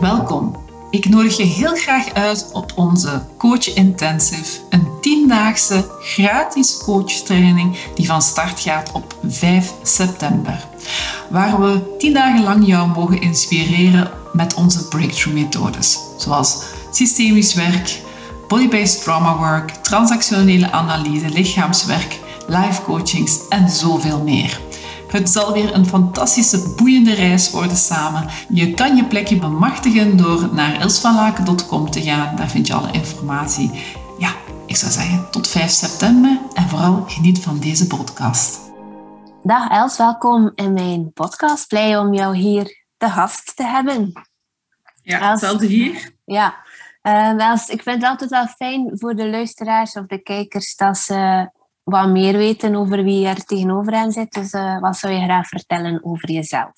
Welkom. Ik nodig je heel graag uit op onze Coach Intensive, een tiendaagse gratis coachtraining die van start gaat op 5 september. Waar we tien dagen lang jou mogen inspireren met onze breakthrough methodes, zoals systemisch werk, body-based trauma work, transactionele analyse, lichaamswerk, life coachings en zoveel meer. Het zal weer een fantastische, boeiende reis worden samen. Je kan je plekje bemachtigen door naar elsvanlaken.com te gaan. Daar vind je alle informatie. Ja, ik zou zeggen tot 5 september en vooral geniet van deze podcast. Dag Els, welkom in mijn podcast. Blij om jou hier te gast te hebben. Ja, hetzelfde hier. Ja, uh, Els, ik vind het altijd wel fijn voor de luisteraars of de kijkers dat ze wat meer weten over wie er tegenover hen zit. Dus uh, wat zou je graag vertellen over jezelf?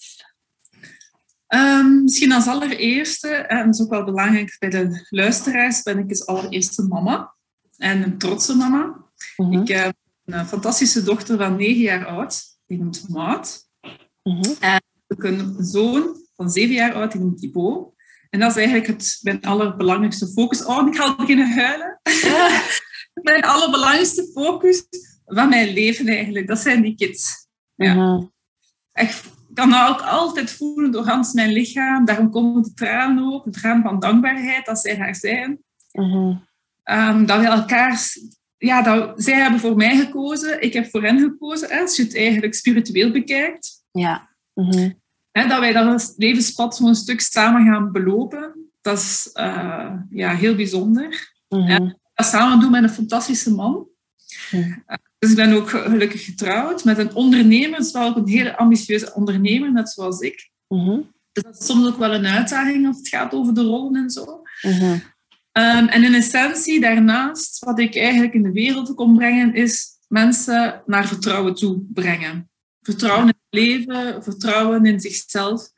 Um, misschien als allereerste, en dat is ook wel belangrijk bij de luisteraars, ben ik als allereerste mama. En een trotse mama. Mm Ik heb een fantastische dochter van negen jaar oud, die noemt Maat. Mm -hmm. En ik een zoon van zeven jaar oud, die noemt Thibaut. En dat is eigenlijk het, mijn allerbelangrijkste focus. Oh, ik ga al beginnen huilen. mijn allerbelangrijkste focus van mijn leven eigenlijk. Dat zijn die kids. Ja. Uh-huh. Ik kan dat ook altijd voelen door Hans mijn lichaam. Daarom komen de tranen ook. De tranen van dankbaarheid dat zij daar zijn. Uh-huh. Um, dat we elkaar... Ja, dat, zij hebben voor mij gekozen. Ik heb voor hen gekozen. Hè, als je het eigenlijk spiritueel bekijkt. Ja. Uh-huh. Hè, dat wij dat levenspad zo'n stuk samen gaan belopen. Dat is uh, ja, heel bijzonder. Dat samen doen met een fantastische man. Dus ik ben ook gelukkig getrouwd met een ondernemer, dus wel ook een hele ambitieuze ondernemer, net zoals ik. Mm Dus dat is soms ook wel een uitdaging als het gaat over de rollen en zo. Mm um, en in essentie, daarnaast, wat ik eigenlijk in de wereld kom brengen, is mensen naar vertrouwen toe brengen. Vertrouwen in het leven, vertrouwen in zichzelf,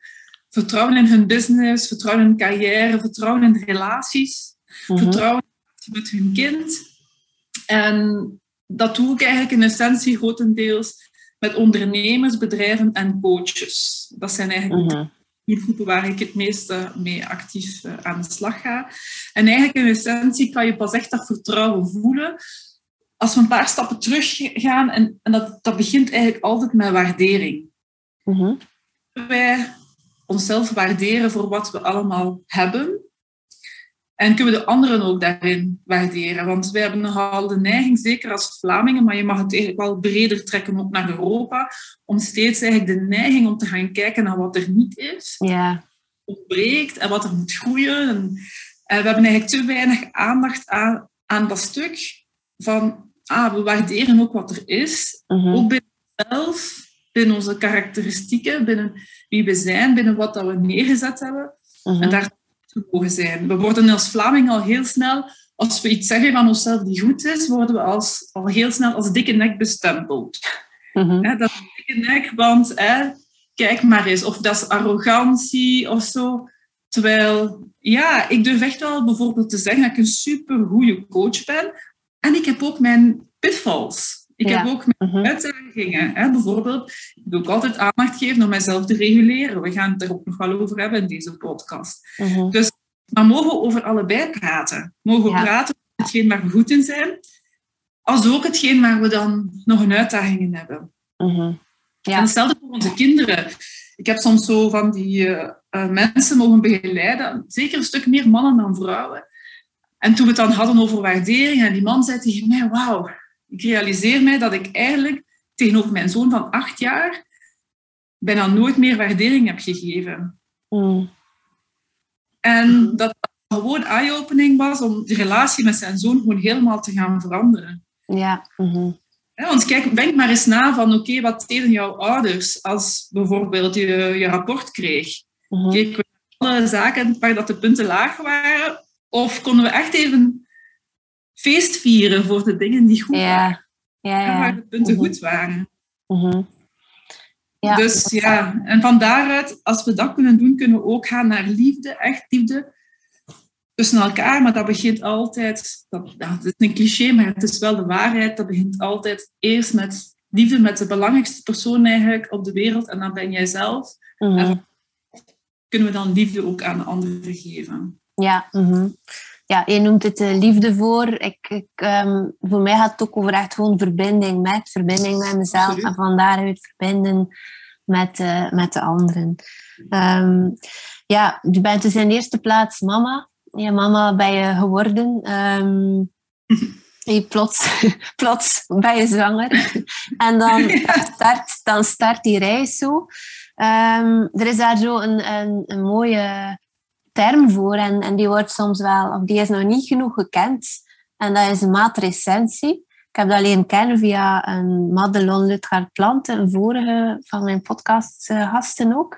vertrouwen in hun business, vertrouwen in carrière, vertrouwen in relaties, mm vertrouwen met hun kind. En dat doe ik eigenlijk in essentie grotendeels met ondernemers, bedrijven en coaches. Dat zijn eigenlijk uh de groepen waar ik het meeste mee actief eh, aan de slag ga. En eigenlijk in essentie kan je pas echt dat vertrouwen voelen als we een paar stappen terug gaan. En, en dat, dat begint eigenlijk altijd met waardering. Uh Wij onszelf waarderen voor wat we allemaal hebben. En kunnen we de anderen ook daarin waarderen? Want wij hebben nogal de neiging, zeker als Vlamingen, maar je mag het eigenlijk wel breder trekken ook naar Europa, om steeds eigenlijk de neiging om te gaan kijken naar wat er niet is, ja. ontbreekt en wat er moet groeien. En, en we hebben eigenlijk te weinig aandacht aan, aan dat stuk van, ah, we waarderen ook wat er is, uh ook binnen onszelf, binnen onze karakteristieken, binnen wie we zijn, binnen wat dat we neergezet hebben. Uh En daar mogen zijn. We worden als Vlaming al heel snel, als we iets zeggen van onszelf die goed is, worden we als, al heel snel als dikke nek bestempeld. Mm dat is dikke nek, want kijk maar eens, of dat is arrogantie of zo. Terwijl, ja, ik durf echt wel bijvoorbeeld te zeggen dat ik een super goede coach ben. En ik heb ook mijn pitfalls. Ik heb ook mijn uh uitdagingen. Hè? Bijvoorbeeld, ik wil ook altijd aandacht geven om mijzelf te reguleren. We gaan het er ook nog wel over hebben in deze podcast. Uh Dus dan mogen we over allebei praten. Mogen we praten over hetgeen waar we goed in zijn, als ook hetgeen waar we dan nog een uitdaging in hebben. Uh ja. En hetzelfde voor onze kinderen. Ik heb soms zo van die uh, mensen mogen begeleiden, zeker een stuk meer mannen dan vrouwen. En toen we het dan hadden over waardering, en die man zei tegen mij, wauw, ik realiseer mij dat ik eigenlijk tegenover mijn zoon van acht jaar bijna nooit meer waardering heb gegeven. Mm. En dat gewoon eye-opening was om de relatie met zijn zoon gewoon helemaal te gaan veranderen. Ja. Mm want kijk, denk maar eens na van oké, wat deden jouw ouders als bijvoorbeeld je je rapport kreeg? Mm -hmm. Keken we alle zaken waar dat de punten laag waren? Of konden we echt even feest vieren voor de dingen die goed waren. Ja, ja. En waar de punten mhm. goed waren. Mhm. ja, dus ja, en van daaruit, als we dat kunnen doen, kunnen we ook gaan naar liefde, echt liefde tussen elkaar. Maar dat begint altijd, dat, ja, is een cliché, maar het is wel de waarheid. Dat begint altijd eerst met liefde met de belangrijkste persoon eigenlijk op de wereld. En dan ben jij zelf. Mm kunnen we dan liefde ook aan de anderen geven. Ja, mhm. Ja je noemt het uh, liefde voor. Ik, ik ehm, voor mij gaat het ook over echt gewoon verbinding met, verbinding met mezelf. En van daaruit verbinden met, uh, met de anderen. Um, ja, je bent dus in de eerste plaats mama. Ja, mama ben je geworden. Um, je plots, plots ben je zwanger. En dan start, dan start die reis zo. Er is daar zo een, een, een, mooie term voor. En, en die wordt soms wel, of die is nog niet genoeg gekend. En dat is matrecensie. Ik heb dat alleen kennen via een Madelon Lutgaard Planten, een vorige van mijn podcastgasten ook.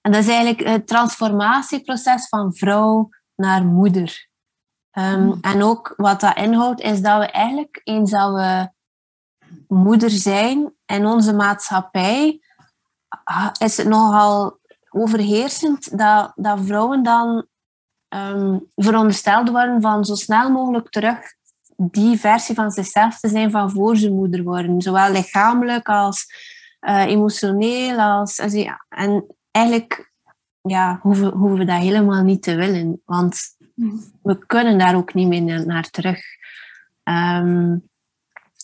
En dat is eigenlijk het transformatieproces van vrouw naar moeder. Um, en ook wat dat inhoudt, is dat we eigenlijk, eens dat we moeder zijn in onze maatschappij, is het nogal overheersend dat, dat vrouwen dan um, verondersteld worden van zo snel mogelijk terug die versie van zichzelf te zijn van voor ze moeder worden. Zowel lichamelijk als uh, emotioneel. Als, als, ja. En eigenlijk ja, hoeven, hoeven we dat helemaal niet te willen. Want we kunnen daar ook niet meer naar terug. Um,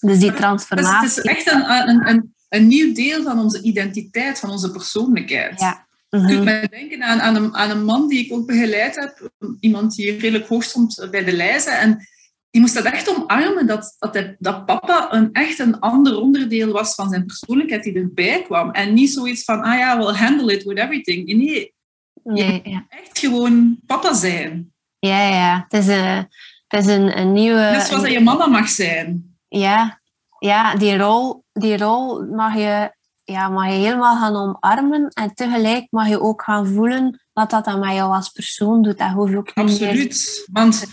dus die transformatie... Dus het is echt een, een, een, een, nieuw deel van onze identiteit, van onze persoonlijkheid. Ja. Mm -hmm. Je kunt mij denken aan, aan, een, aan een man die ik ook begeleid heb. Iemand die redelijk hoog stond bij de lijzen. En die moest dat echt omarmen, dat, dat, hij, dat papa een, echt een ander onderdeel was van zijn persoonlijkheid die erbij kwam. En niet zoiets van, ah ja, we'll handle it with everything. Nee, nee ja. echt gewoon papa zijn. Ja, ja. Het is een, het is een, een nieuwe... Net zoals dat je mama mag zijn. Ja, ja die, rol, die rol mag je, ja, mag je helemaal gaan omarmen. En tegelijk mag je ook gaan voelen wat dat aan met jou als persoon doet. Dat hoef je ook niet Absoluut. Want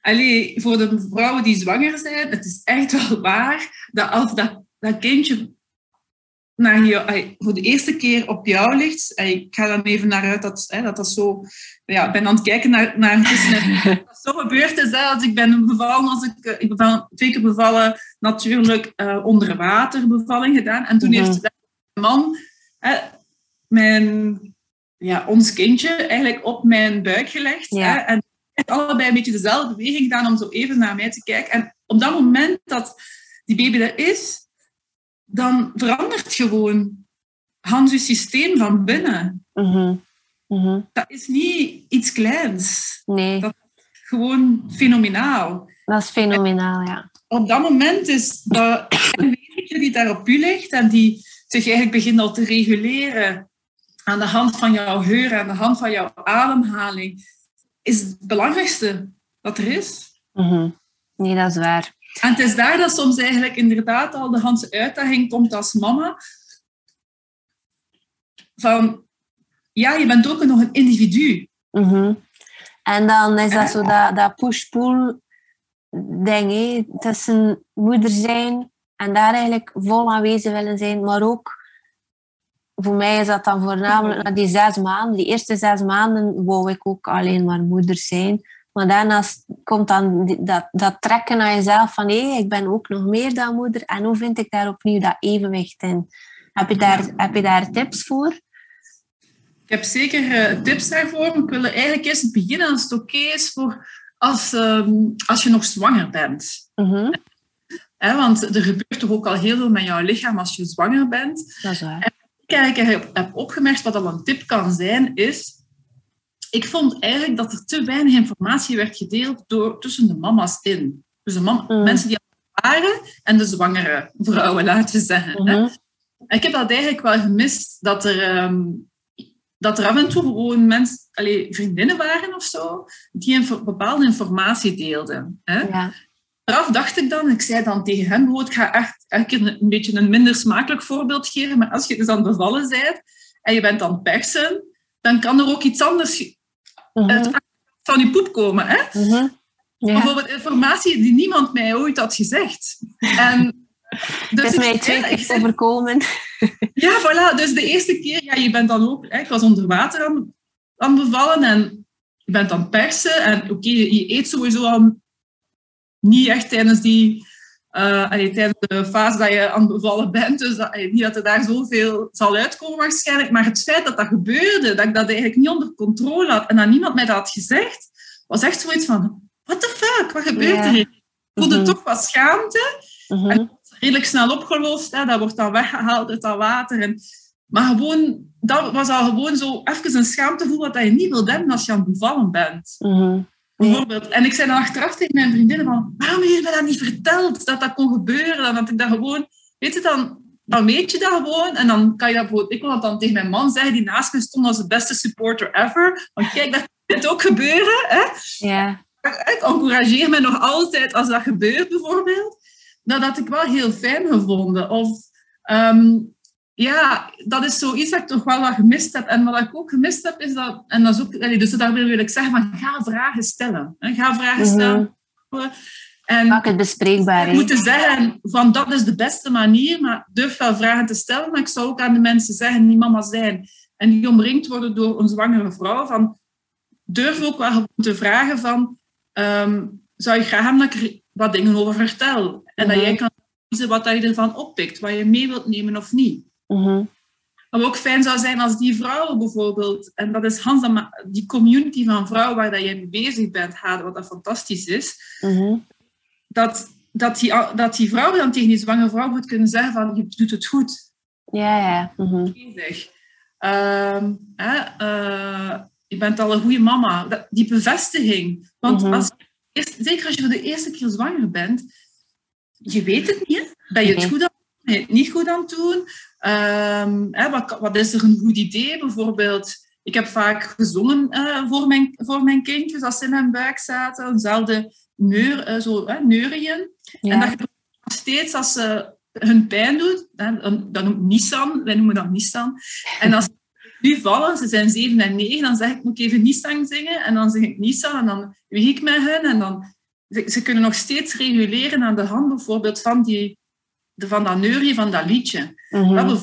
allee, voor de vrouwen die zwanger zijn, het is echt wel waar dat als dat, dat kindje naar je, voor de eerste keer op jou ligt, ik ga dan even naar uit dat dat, dat zo... Ja, ik ben aan het kijken naar, naar dat zo gebeurd is. Hè, als ik ben bevallen, als ik, eh, ik ben twee keer bevallen, natuurlijk uh, onder water bevalling gedaan. En toen mm -hmm. heeft de man hè, mijn, ja, ons kindje eigenlijk op mijn buik gelegd. Ja. Hè, en allebei een beetje dezelfde beweging gedaan om zo even naar mij te kijken. En op dat moment dat die baby er is, dan verandert gewoon Hans' systeem van binnen. Mm -hmm. Mm -hmm. Dat is niet iets kleins. Nee. Dat is gewoon fenomenaal. Dat is fenomenaal, ja. Op dat moment is dat die daar op u ligt en die zich eigenlijk begint al te reguleren aan de hand van jouw geur, aan de hand van jouw ademhaling, is het belangrijkste dat er is. Mm -hmm. Nee, dat is waar. En het is daar dat soms eigenlijk inderdaad al de Hanse uitdaging komt als mama. Van, ja, je bent ook nog een individu. Mm -hmm. En dan is dat zo dat, dat push-pull ding, tussen moeder zijn en daar eigenlijk vol aanwezig willen zijn, maar ook voor mij is dat dan voornamelijk na die zes maanden, die eerste zes maanden wou ik ook alleen maar moeder zijn. Maar daarnaast komt dan dat, dat trekken naar jezelf van hé, ik ben ook nog meer dan moeder. En hoe vind ik daar opnieuw dat evenwicht in? Heb je daar, heb je daar tips voor? Ik heb zeker uh, tips daarvoor. Ik wil eigenlijk eerst beginnen als het oké is voor als, um, als je nog zwanger bent. Mm -hmm. Want er gebeurt toch ook al heel veel met jouw lichaam als je zwanger bent. Dat is waar. En wat ik heb, heb opgemerkt, wat al een tip kan zijn, is ik vond eigenlijk dat er te weinig informatie werd gedeeld door, tussen de mama's in. Dus de mam mm. mensen die al waren en de zwangere vrouwen, laten we zeggen. Mm -hmm. Ik heb dat eigenlijk wel gemist, dat er, um, dat er af en toe gewoon mensen, allez, vriendinnen waren of zo, die een bepaalde informatie deelden. Hè? Ja. Daaraf dacht ik dan, ik zei dan tegen hen, ik ga echt, echt een, een beetje een minder smakelijk voorbeeld geven, maar als je dus aan bevallen bent en je bent aan het persen, dan kan er ook iets anders Mhm. uit van die poep komen. Hè? -hmm. ja. Bijvoorbeeld informatie die niemand mij ooit had gezegd. En dus het is mij twee keer overkomen. Ja, voilà. Dus de eerste keer, ja, je bent dan ook... Hè, ik was onder water aan, aan bevallen en je bent aan het persen. En oké, okay, je eet sowieso al niet echt tijdens die Uh, tijdens de fase dat je aan het bevallen bent. Dus dat, niet dat er daar zoveel zal uitkomen waarschijnlijk. Maar het feit dat dat gebeurde, dat ik dat eigenlijk niet onder controle had en dat niemand mij dat had gezegd, was echt zoiets van, what the fuck, wat gebeurt er? Ik voelde mm toch wat schaamte. Mm En redelijk snel opgelost. Hè. Dat wordt dan weggehaald uit dat water. En, maar gewoon, dat was al gewoon zo even een schaamtegevoel wat je niet wilt hebben als je aan het bevallen bent. Mm Bijvoorbeeld. En ik zei dan achteraf tegen mijn vriendinnen van, waarom heb je me dat niet verteld, dat dat kon gebeuren? Dan had ik dat gewoon, weet je, dan, dan weet je dat gewoon. En dan kan je dat bijvoorbeeld, ik kon dat dan tegen mijn man zeggen, die naast me stond als de beste supporter ever. Want kijk, dat kan het ook gebeuren. Hè? Ja. Ik encourageer me nog altijd als dat gebeurt, bijvoorbeeld. Dat had ik wel heel fijn gevonden. Of ehm, ja, dat is zoiets dat ik toch wel wat gemist heb. En wat ik ook gemist heb, is dat... En dat is ook, dus daar wil ik zeggen, van, ga vragen stellen. Ga vragen mhm. stellen. En Maak het bespreekbaar. Ik moet zeggen, van dat is de beste manier, maar durf wel vragen te stellen. Maar ik zou ook aan de mensen zeggen, die mama zijn en die omringd worden door een zwangere vrouw, van durf ook wel te vragen van, um, zou je graag hebben dat ik er wat dingen over vertel? En dat mhm. jij kan kiezen wat je ervan oppikt, wat je mee wilt nemen of niet. Mm Wat ook fijn zou zijn als die vrouwen bijvoorbeeld, en dat is Hans, die community van vrouwen waar dat jij mee bezig bent, wat dat fantastisch is, mhm. dat, dat, die, dat die vrouwen dan tegen die zwangere vrouw moet kunnen zeggen van, je doet het goed. Ja, ja. Mm uh, je bent al een goede mama. die bevestiging. Want mhm. als, zeker als je voor de eerste keer zwanger bent, je weet het niet. Ben je het goed aan ben je het niet goed aan het doen? Um, hè, wat, wat, is er een goed idee? Bijvoorbeeld, ik heb vaak gezongen uh, voor, mijn, voor mijn kindjes als ze in mijn buik zaten. Eenzelfde neur, uh, zo, uh, neurien. En dat je steeds als ze hun pijn doet, dan, dan noemt Nissan, wij noemen dat Nissan. En als ze nu vallen, ze zijn 7 en 9, dan zeg ik, moet ik even Nissan zingen? En dan zeg ik Nissan en dan weeg ik met hen. En dan, ze, ze kunnen nog steeds reguleren aan de hand bijvoorbeeld van die van dat neurje van dat liedje. Mm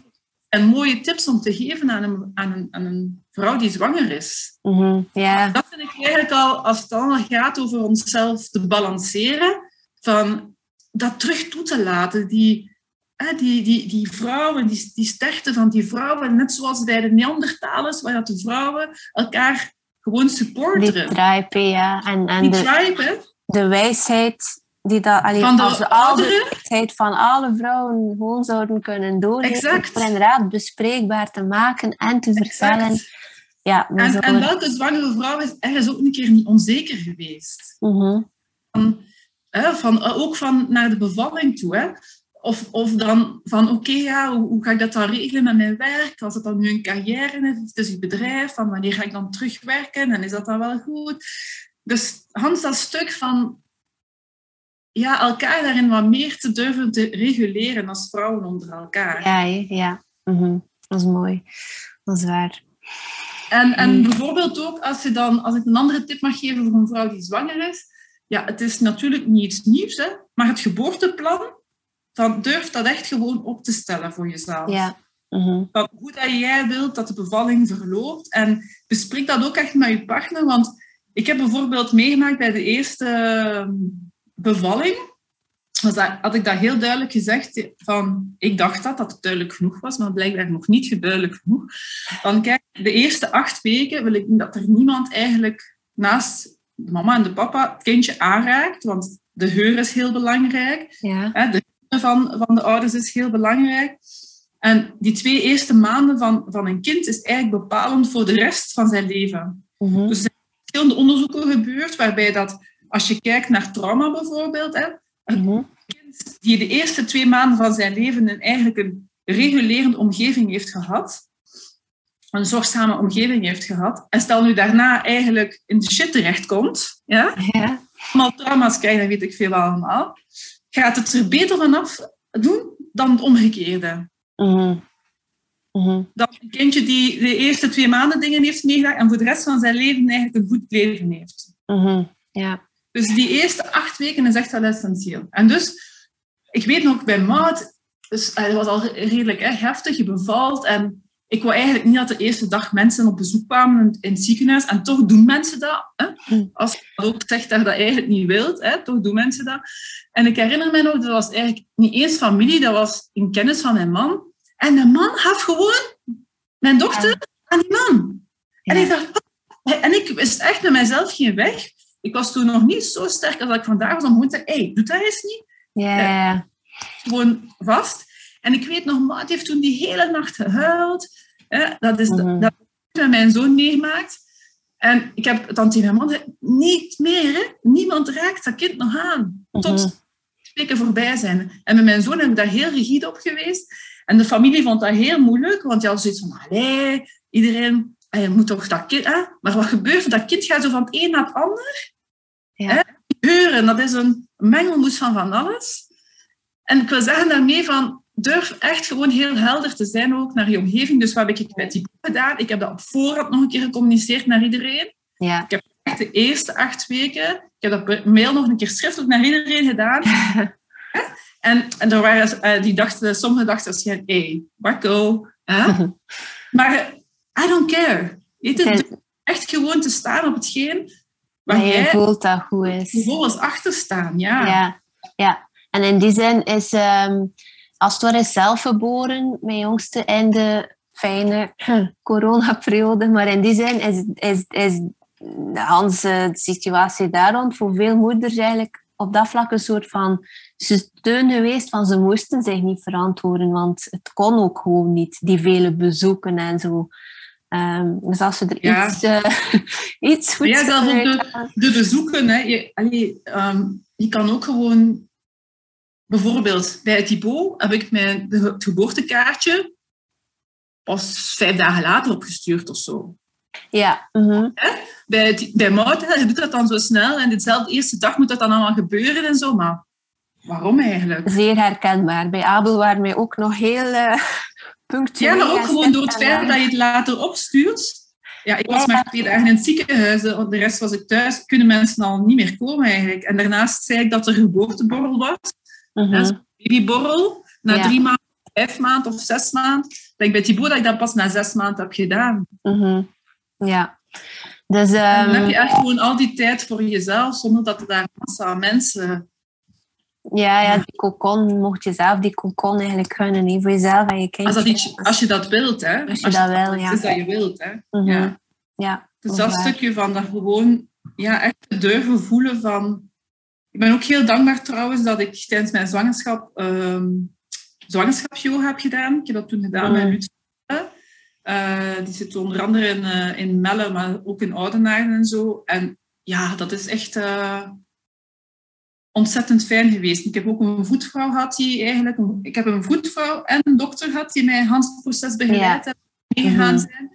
en mooie tips om te geven aan een, aan een, aan een vrouw die zwanger is. Mm Dat vind ik eigenlijk al, als het allemaal gaat over onszelf te balanceren, van dat terug toe te laten. Die, hè, die, die, die vrouwen, die, die sterkte van die vrouwen, net zoals bij de Neandertalers, waar de vrouwen elkaar gewoon supporteren. Die tribe, ja. En, en die de, de wijsheid die dat alleen van de als de ouderen van alle vrouwen gewoon zouden kunnen doorgeven. Exact. Voor inderdaad bespreekbaar te maken en te vertellen. Ja, en, en welke zwangere vrouw is ergens ook een keer niet onzeker geweest? Mhm. van, hè, van, ook van naar de bevalling toe. Hè? Of, of dan van, oké, ja, hoe, hoe, ga ik dat dan regelen met mijn werk? Als het dan nu een carrière is, het is een bedrijf, van wanneer ga ik dan terugwerken? En is dat dan wel goed? Dus Hans, dat stuk van ja, elkaar daarin wat meer te durven te reguleren als vrouwen onder elkaar. Ja, ja. Mm dat is mooi. Dat is waar. En, en mm. bijvoorbeeld ook, als, je dan, als ik een andere tip mag geven voor een vrouw die zwanger is, ja, het is natuurlijk niet iets nieuws, hè, maar het geboorteplan, dan durf dat echt gewoon op te stellen voor jezelf. Ja. Mm hoe dat jij wilt dat de bevalling verloopt. En bespreek dat ook echt met je partner, want ik heb bijvoorbeeld meegemaakt bij de eerste bevalling was dat, had ik dat heel duidelijk gezegd. Van, ik dacht dat dat duidelijk genoeg was, maar blijkbaar nog niet duidelijk genoeg. Van kijk, de eerste acht weken wil ik dat er niemand eigenlijk naast de mama en de papa het kindje aanraakt, want de geur is heel belangrijk. Ja. De geur van, van de ouders is heel belangrijk. En die twee eerste maanden van, van een kind is eigenlijk bepalend voor de rest van zijn leven. Mhm. Dus er zijn verschillende onderzoeken gebeurd waarbij dat als je kijkt naar trauma bijvoorbeeld, hè, een mhm. kind die de eerste twee maanden van zijn leven een, eigenlijk een regulerende omgeving heeft gehad, een zorgzame omgeving heeft gehad, en stel nu daarna eigenlijk in de shit terechtkomt, ja, ja. allemaal trauma's krijgen, dat weet ik veel allemaal, gaat het er beter vanaf doen dan het omgekeerde. Mm Dat een kindje die de eerste twee maanden dingen heeft meegemaakt en voor de rest van zijn leven eigenlijk een goed leven heeft. Mhm. Ja. Dus die eerste acht weken is echt wel essentieel. En dus, ik weet nog bij Maud, dus, het was al redelijk hè, heftig, je bevalt en ik wou eigenlijk niet dat de eerste dag mensen op bezoek kwamen in het ziekenhuis. En toch doen mensen dat. Hè? Als je ook zegt dat je dat eigenlijk niet wilt, hè? toch doen mensen dat. En ik herinner me nog, dat was eigenlijk niet eens familie, dat was in kennis van mijn man. En de man gaf gewoon mijn dochter aan die man. En ik dacht, en ik wist echt met mijzelf geen weg. Ik was toen nog niet zo sterk als ik vandaag was om gewoon te zeggen, hey, doe dat eens niet. Ja. Gewoon vast. En ik weet nog, Maat heeft toen die hele nacht gehuild. Dat is mm dat met mijn zoon meegemaakt. En ik heb dan tegen mijn man niet meer, hè? niemand raakt dat kind nog aan. Tot mm weken voorbij zijn. En met mijn zoon ben ik daar heel rigide op geweest. En de familie vond dat heel moeilijk, want je had zoiets van, allee, iedereen, je moet toch dat kind... Hè? Maar wat gebeurt Dat kind gaat zo van het een naar het ander. Ja. Hè? dat is een mengelmoes van van alles. En ik wil zeggen daarmee van, durf echt gewoon heel helder te zijn ook naar je omgeving. Dus wat heb ik met die boek gedaan? Ik heb dat op voorhand nog een keer gecommuniceerd naar iedereen. Ja. Ik heb echt de eerste acht weken, ik heb dat mail nog een keer schriftelijk naar iedereen gedaan. en, en er waren, uh, die dachten, sommige dachten waarschijnlijk, hé, hey, Marco. maar I don't care. Weet je, echt gewoon te staan op hetgeen waar je voelt dat goed is. Vervolgens achter staan, ja. ja. Ja, en in die zin is... Um, als het ware zelf geboren, mijn jongste, in de fijne coronaperiode. Maar in die zin is, is, is de situatie daar rond voor veel moeders eigenlijk op dat vlak een soort van steun geweest van ze moesten zich niet verantwoorden, want het kon ook gewoon niet, die vele bezoeken en zo. Um, dus als ze er iets, uh, iets goeds Ja, zelfs de, de bezoeken. Hè. Je, allee, um, je kan ook gewoon bijvoorbeeld bij het heb ik mijn het geboortekaartje pas vijf dagen later opgestuurd of zo. Ja. Mm Bij, het, bij Mout, je doet dat dan zo snel en dezelfde eerste dag moet dat dan allemaal gebeuren en zo, maar waarom eigenlijk? Zeer herkenbaar. Bij Abel waren wij ook nog heel uh, punctueel. Ja, maar ook gewoon door het feit dat je het later opstuurt. Ja, ik was maar twee dagen in het ziekenhuis, de rest was ik thuis. Kunnen mensen al niet meer komen eigenlijk. En daarnaast zei ik dat er geboorteborrel was. -hmm. babyborrel, na drie maanden, vijf maanden of zes maanden. Dat ik bij boer dat ik dat pas na zes maanden heb gedaan. Mhm. Ja. Dus, Dan heb je ehm, echt gewoon al die tijd voor jezelf, zonder dat er daar massa mensen... Ja, ja, die cocon, mocht je zelf die cocon eigenlijk gunnen, niet voor jezelf en je kindje. Als, dat als je dat wilt, hè. Als je als dat wil, ja. Is dat je wilt, hè. -hmm. Ja. ja. Dus dat stukje van dat gewoon ja, echt durven voelen van ik ben ook heel dankbaar trouwens dat ik tijdens mijn zwangerschap um, zwangerschapsyoga heb gedaan. Ik heb dat toen gedaan met Luc. Uh, die zit onder andere in, uh, in Melle, maar ook in Oudenaarde en zo. En ja, dat is echt uh, ontzettend fijn geweest. Ik heb ook een voetvrouw gehad die eigenlijk... Ik heb een voetvrouw en een dokter gehad die mij het proces begeleid hebben. Meegegaan mhm. zijn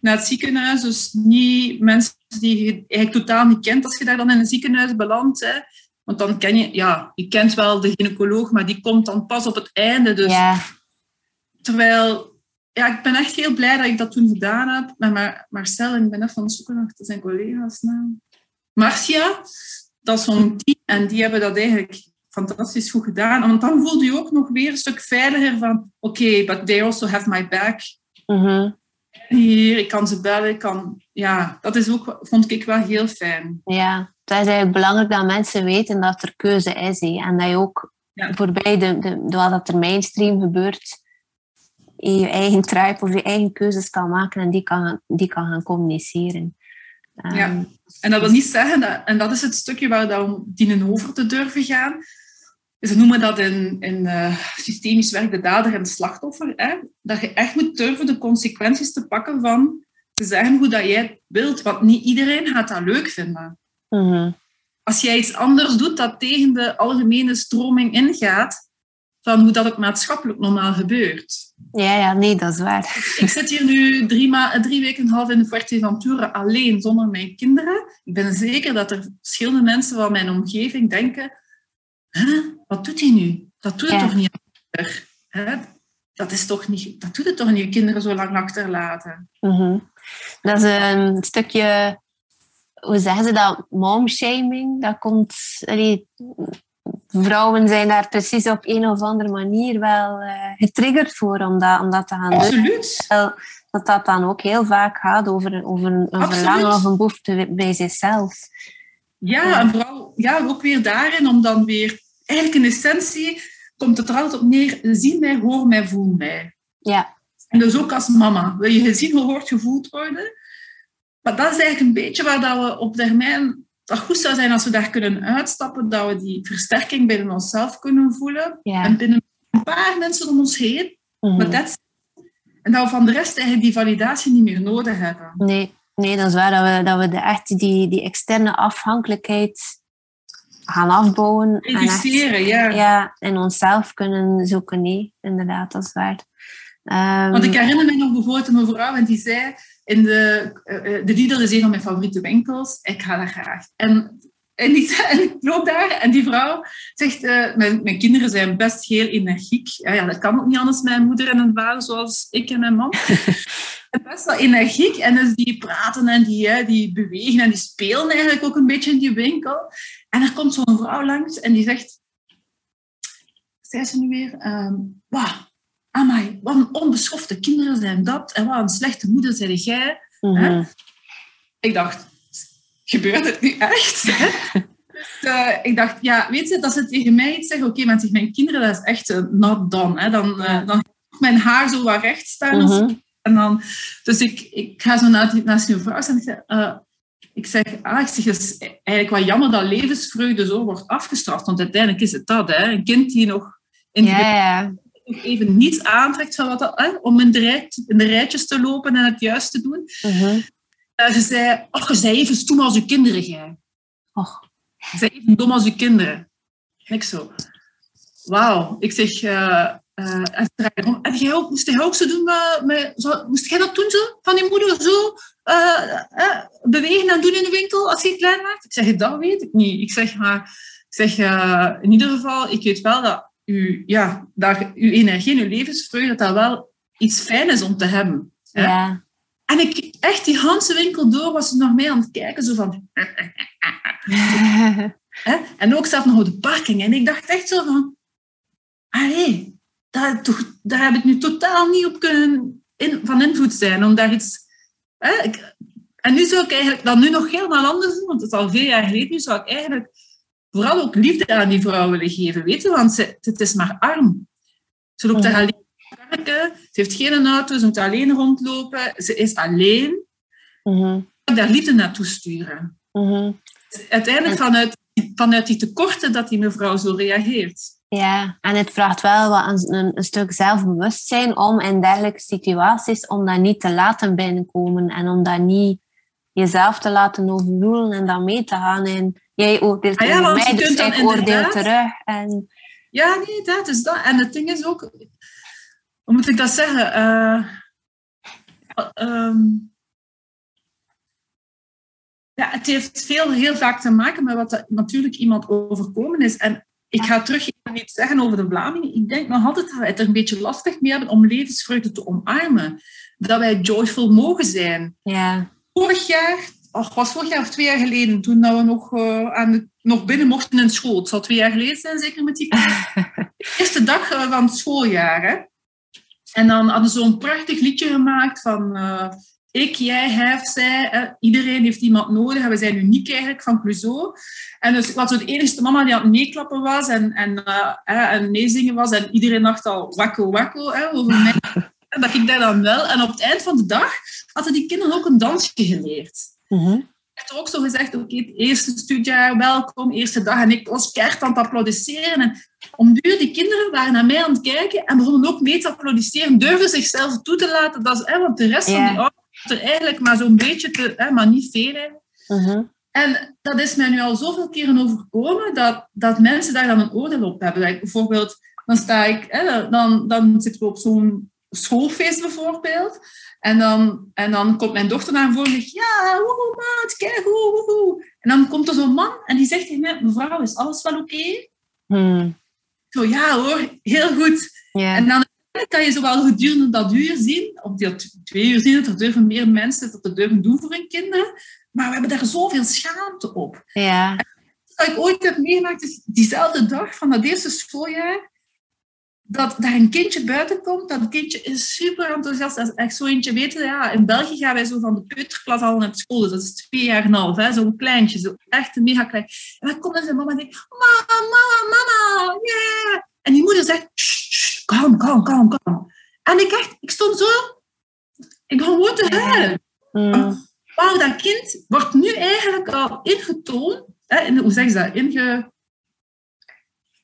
naar het ziekenhuis. Dus niet mensen die je eigenlijk totaal niet kent als je daar dan in een ziekenhuis belandt. Hè. Want dan ken je, ja, je kent wel de gynaecoloog, maar die komt dan pas op het einde. Dus, ja. Terwijl, ja, ik ben echt heel blij dat ik dat toen gedaan heb. Maar Marcel, ik ben even van het zoeken naar zijn collega's naam. Marcia, dat is zo'n team. En die hebben dat eigenlijk fantastisch goed gedaan. Want dan voelde je ook nog weer een stuk veiliger van... Oké, okay, but they also have my back. Mm Hier, ik kan ze bellen. Ik kan, ja, dat is ook, vond ik wel heel fijn. Ja, het is eigenlijk belangrijk dat mensen weten dat er keuze is. En dat je ook voorbij de, de, wat er mainstream gebeurt, je eigen tribe of je eigen keuzes kan maken en die kan, die kan gaan communiceren. Ja, ehm, en dat wil niet zeggen, dat, en dat is het stukje waar we om dienen over te durven gaan. Ze noemen dat in, in uh, systemisch werk de dader en de slachtoffer. Hè? Dat je echt moet durven de consequenties te pakken van te zeggen hoe dat jij wilt. Want niet iedereen gaat dat leuk vinden. Mhm. Als jij iets anders doet dat tegen de algemene stroming ingaat, van hoe dat het maatschappelijk normaal gebeurt. Ja, ja, nee, dat is waar. Ik zit hier nu drie, ma drie weken en een half in Fuerteventura alleen, zonder mijn kinderen. Ik ben zeker dat er verschillende mensen van mijn omgeving denken, wat doet hij nu? Dat doet het toch niet Dat, is toch niet, dat doet het toch niet, je kinderen zo lang achterlaten. Mm Dat is een stukje hoe zeggen ze dat, momshaming, dat komt, allee, vrouwen zijn daar precies op een of andere manier wel uh, getriggerd voor om dat, om dat te gaan Absoluut. doen. Dat dat dan ook heel vaak gaat over, over een, een verlangen of een behoefte bij zichzelf. Ja, en vooral ja, ook weer daarin om dan weer... Eigenlijk in essentie komt het er altijd op neer. Zie mij, hoor mij, voel mij. Ja. En dus ook als mama. Wil je gezien, gehoord, gevoeld worden? Maar dat is eigenlijk een beetje waar dat we op termijn dat goed zou zijn als we daar kunnen uitstappen, dat we die versterking binnen onszelf kunnen voelen. En binnen een paar mensen om ons heen. Mm -hmm. en dat we van de rest eigenlijk die validatie niet meer nodig hebben. Nee, nee dat is waar. Dat we, dat we de, echt die, die externe afhankelijkheid gaan afbouwen. Reduceren, ja. Ja, en onszelf kunnen zoeken. Nee, inderdaad, dat is waar. Um, Want ik herinner me nog bijvoorbeeld een mevrouw en die zei in de, uh, de Lidl is een van mijn favoriete winkels. Ik ga daar graag. En, en, die, en ik loop daar en die vrouw zegt, uh, mijn, mijn kinderen zijn best heel energiek. Ja, ja, dat kan ook niet anders, mijn moeder en een vader zoals ik en mijn man. en best wel energiek. En dus die praten en die, die bewegen en die spelen eigenlijk ook een beetje in die winkel. En er komt zo'n vrouw langs en die zegt, zei ze nu weer, um, wow, amai, wat een onbeschofte kinderen zijn dat. En wat een slechte moeder zijn jij. Mm Ik dacht, gebeurt het nu echt? dus, uh, ik dacht, ja, weet je, dat ze tegen mij iets zeggen. Oké, okay, maar mijn kinderen, dat is echt uh, not done. Hè. Dan, uh, dan mijn haar zo wat recht staan. Mm -hmm. En dan, dus ik, ik ga zo naast, naast die vrouw en ik zeg... ik zeg, ah, ik zeg, het is eigenlijk wel jammer dat levensvreugde zo wordt afgestraft. Want uiteindelijk is het dat, hè. Een kind die nog in ja, ja even niets aantrekt van wat dat, hè, om in de, rij, in de rijtjes te lopen en het juist te doen. Uh -huh. uh, ze zei, ach, je zei even stoem als je kinderen, jij. Och. Je zei even dom als je kinderen. Ik zo, wauw. Ik zeg, uh, uh, heb jij ook, moest jij ook zo doen? Zo, moest jij dat doen zo? Van die moeder zo bewegen en doen in de winkel als je klein maakt? Ik zeg, dat weet ik niet. Ik zeg, maar, ik zeg in ieder geval, ik weet wel dat uw, ja, dat uw energie en uw levensvreugde, dat dat wel iets fijn is om te hebben. Hè? Ja. En ik, echt die hele winkel door was ze nog mee aan het kijken, zo van... hè? En ook zelf nog op de parking. En ik dacht echt zo van... Allee, daar, toch, daar heb ik nu totaal niet op kunnen in, van invloed zijn. Om daar iets... Hè? Ik, en nu zou ik eigenlijk dat nu nog helemaal anders doen, want het is al veel jaar geleden. Nu zou ik eigenlijk vooral ook liefde aan die vrouw willen geven, weten, want ze, het is maar arm. Ze loopt daar alleen werken, ze heeft geen auto, ze moet alleen rondlopen, ze is alleen. Mm Daar liefde naartoe sturen. Mm Uiteindelijk vanuit, vanuit die tekorten dat die mevrouw zo reageert. Ja, en het vraagt wel wat een, een, stuk zelfbewustzijn om in dergelijke situaties, om dat niet te laten binnenkomen en om dat niet jezelf te laten overroelen en dan mee te gaan. En jij oordeelt ah, ja, mij, dus ik oordeel terug. En... Ja, nee, dat is dat. En het ding is ook... Hoe moet ik dat zeggen? Uh, um, ja, het heeft veel, heel vaak te maken met wat natuurlijk iemand overkomen is. En ik ga terug iets zeggen over de Vlamingen. Ik denk nog altijd dat wij het er een beetje lastig mee hebben om levensvreugde te omarmen. Dat wij joyful mogen zijn. Ja. Vorig jaar ach, was vorig jaar of twee jaar geleden, toen we nog, uh, aan de, nog binnen mochten in school. Het zal twee jaar geleden zijn, zeker met die de eerste dag uh, van het schooljaar. Hè? En dan hadden ze zo'n prachtig liedje gemaakt van uh, ik, jij, hij, zij. iedereen heeft iemand nodig. En we zijn uniek eigenlijk van Clouseau. En dus ik was de enige mama die aan het meeklappen was en, en, en meezingen was. En iedereen dacht al wakko wakko hè, over mij. Dat ik daar dan wel. En op het eind van de dag hadden die kinderen ook een dansje geleerd. Ik heb ook zo gezegd, oké, het eerste studiejaar, welkom, eerste dag. En ik was keihard aan het applaudisseren. En om duur, die kinderen waren naar mij aan het kijken en begonnen ook mee te applaudisseren. Durfden zichzelf toe te laten. Dat is, hè, want de rest van die ouders er eigenlijk maar zo'n beetje te, hè, maar niet veel. Hè. En dat is mij nu al zoveel keren overkomen dat, dat mensen daar dan een oordeel op hebben. bijvoorbeeld, dan sta ik, hè, dan, dan zitten we op zo'n schoolfeest bijvoorbeeld. En dan, en dan komt mijn dochter naar voren en zegt, ja, woehoe, maat, kijk, woehoe. En dan komt er zo'n man en die zegt tegen mij, mevrouw, is alles wel oké? Okay? Hmm. Zo, ja hoor, heel goed. Yeah. En dan kan je zowel gedurende dat uur zien, of die twee uur zien, dat er durven meer mensen dat er durven doen voor hun kinderen. Maar we hebben daar zoveel schaamte op. Ja. dat ik ooit heb meegemaakt is diezelfde dag van dat eerste schooljaar dat daar een kindje buiten komt. Dat kindje is super enthousiast. Dat is echt zo eentje weten. Ja, in België gaan wij zo van de peuterklas al naar school. Dus dat is twee jaar en een half. Zo'n kleintje. Zo echt een mega klein. En dan komt er zijn mama en denkt... Mama, mama, mama. Yeah. En die moeder zegt... Kalm, kalm, kalm, kalm. En ik echt... Ik stond zo... Ik gewoon te huilen. Mm. Wauw, dat kind wordt nu eigenlijk al ingetoond. Hè, in, hoe zeg je dat? Inge...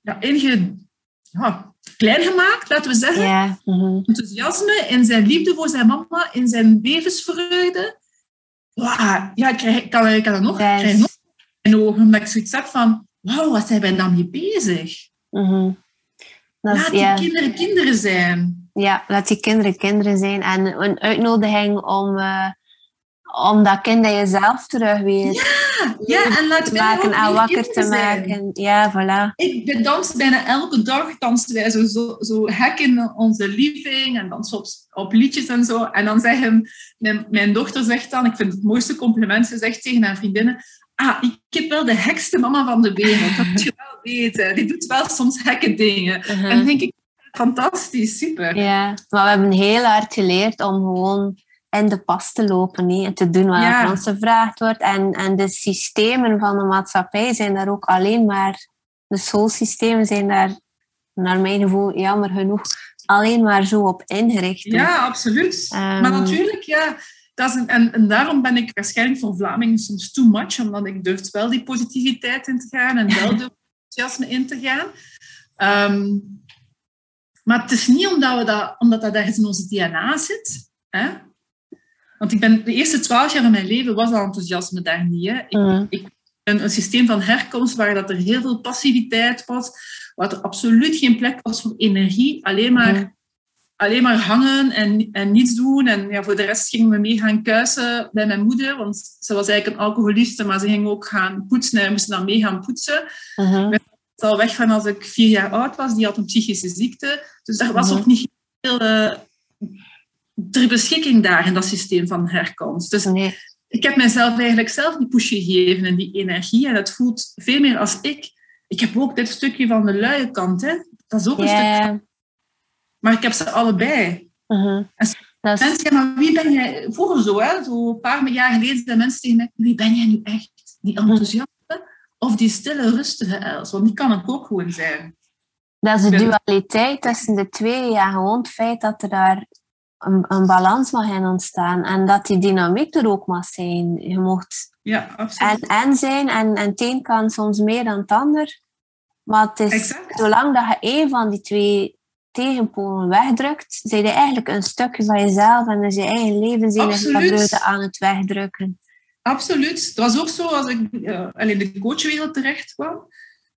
Ja, inge... Ja, klein gemaakt, laten we zeggen. Ja. Mm Enthousiasme in zijn liefde voor zijn mama, in zijn levensvreugde. Wow, ja, ik, krijg, kan, ik kan dat nog, yes. krijg nog in ogen, omdat ik zoiets heb van, wauw, wat zijn wij dan mee bezig? Mm laat die ja. kinderen kinderen zijn. Ja, laat die kinderen kinderen zijn. En een uitnodiging om... Uh, om dat kind in jezelf terug weer ja, ja, en laat te maken en wakker te maken. Ja, voilà. Ik dans bijna elke dag dansen wij zo, zo, zo hek in onze living en dansen op, op liedjes en zo. En dan zeggen mijn, mijn dochter zegt dan, ik vind het, mooiste compliment, ze zegt tegen haar vriendinnen, ah, ik heb wel de hekste mama van de wereld, dat moet je wel weten. Die doet wel soms hekke dingen. Uh-huh. En dan denk ik, fantastisch, super. Ja, maar we hebben heel hard geleerd om gewoon in de pas te lopen en te doen wat ja. ons gevraagd wordt. En, en de systemen van de maatschappij zijn daar ook alleen maar, de schoolsystemen zijn daar, naar mijn gevoel, jammer genoeg, alleen maar zo op ingericht. Ja, absoluut. maar ehm, natuurlijk, ja. Dat is een, en, en, daarom ben ik waarschijnlijk voor Vlamingen soms too much, omdat ik durf wel die positiviteit in te gaan en wel de enthousiasme in te gaan. Um, maar het is niet omdat, we dat, omdat dat ergens in onze DNA zit. Hè? Want ik ben, de eerste twaalf jaar van mijn leven was al enthousiasme daar niet. Hè. Ik, mm. ik ben een systeem van herkomst waar dat er heel veel passiviteit was, waar er absoluut geen plek was voor energie, alleen maar, mm. alleen maar hangen en, en niets doen. En ja, voor de rest gingen we mee gaan kuisen bij mijn moeder, want ze was eigenlijk een alcoholiste, maar ze ging ook gaan poetsen en we moesten dan mee gaan poetsen. Mm-hmm. Ik ben al weg van als ik vier jaar oud was, die had een psychische ziekte. Dus daar was mm-hmm. ook niet heel... Uh, ter beschikking daar in dat systeem van herkomst. Dus nee. ik heb mezelf eigenlijk zelf die push gegeven en die energie. En het voelt veel meer als ik. Ik heb ook dit stukje van de luie kant. Hè. Dat is ook een stuk. Maar ik heb ze allebei. En mensen zeggen, maar wie ben jij? Vroeger zo, hè, zo een paar jaar geleden zijn mensen tegen mij, wie ben jij nu echt? Die enthousiaste of die stille, rustige Els? Want die kan het ook gewoon zijn. Dat is de dualiteit tussen de twee. Ja, gewoon het feit dat er daar een, een, balans mag in ontstaan. En dat die dynamiek er ook mag zijn. Je mocht ja, absoluut. En, en zijn. En, en het een kan soms meer dan het ander. Maar het is, zolang dat je één van die twee tegenpolen wegdrukt, zijn je eigenlijk een stukje van jezelf en is je eigen levenszin en aan het wegdrukken. Absoluut. Het was ook zo als ik uh, in de coachwereld terecht kwam.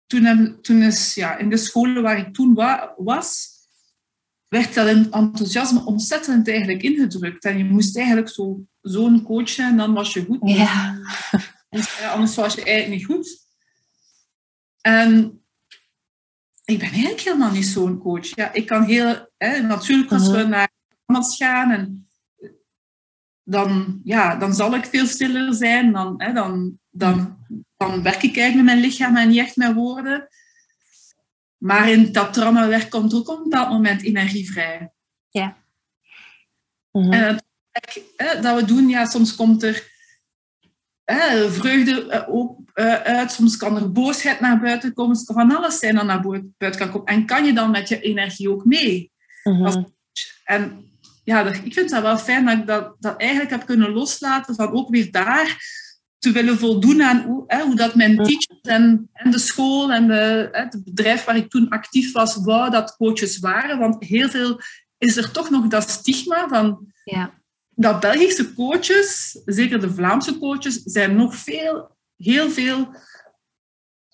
Toen, toen is ja, in de scholen waar ik toen wa was, werd dat enthousiasme ontzettend eigenlijk ingedrukt. En je moest eigenlijk zo, zo'n coach zijn, dan was je goed. Ja. Anders was je eigenlijk niet goed. En ik ben eigenlijk helemaal niet zo'n coach. Ja, ik kan heel... Hè, natuurlijk, als we mhm. naar iemand gaan, en, dan, ja, dan zal ik veel stiller zijn. Dan, hè, dan, dan, dan werk ik eigenlijk met mijn lichaam en niet echt met woorden. Maar in dat traumawerk komt ook op dat moment energie vrij. Ja. Mm En het, dat we doen, ja, soms komt er vreugde eh, ook eh, uit, soms kan er boosheid naar buiten komen, soms kan van alles zijn dat naar buiten kan komen. En kan je dan met je energie ook mee? Mhm. En ja, ik vind het wel fijn dat ik dat, dat eigenlijk heb kunnen loslaten van ook weer daar te willen voldoen aan hoe, hè, hoe dat mijn teachers en, en de school en de, hè, het bedrijf waar ik toen actief was, wou dat coaches waren. Want heel veel is er toch nog dat stigma van ja. dat Belgische coaches, zeker de Vlaamse coaches, zijn nog veel, heel veel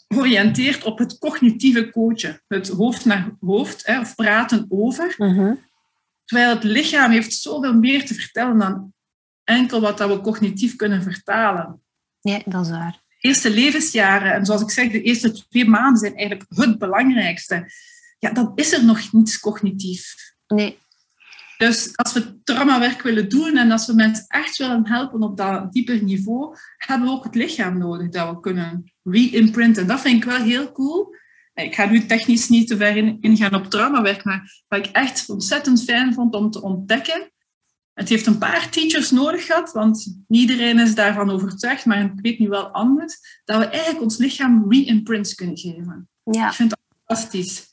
georiënteerd op het cognitieve coachen. Het hoofd naar hoofd, hè, of praten over. Mhm. Terwijl het lichaam heeft zoveel meer te vertellen dan enkel wat dat we cognitief kunnen vertalen. Ja, dat is waar. Eerste levensjaren, en zoals ik zeg, de eerste twee maanden zijn eigenlijk het belangrijkste. Ja, dan is er nog niets cognitief. Nee. Dus als we traumawerk willen doen en als we mensen echt willen helpen op dat dieper niveau, hebben we ook het lichaam nodig dat we kunnen re-imprinten. Dat vind ik wel heel cool. Ik ga nu technisch niet te ver ingaan op traumawerk, maar wat ik echt ontzettend fijn vond om te ontdekken. Het heeft een paar teachers nodig gehad, want niet iedereen is daarvan overtuigd, maar ik weet nu wel anders, dat we eigenlijk ons lichaam re-imprints kunnen geven. Ja. Ik vind dat fantastisch.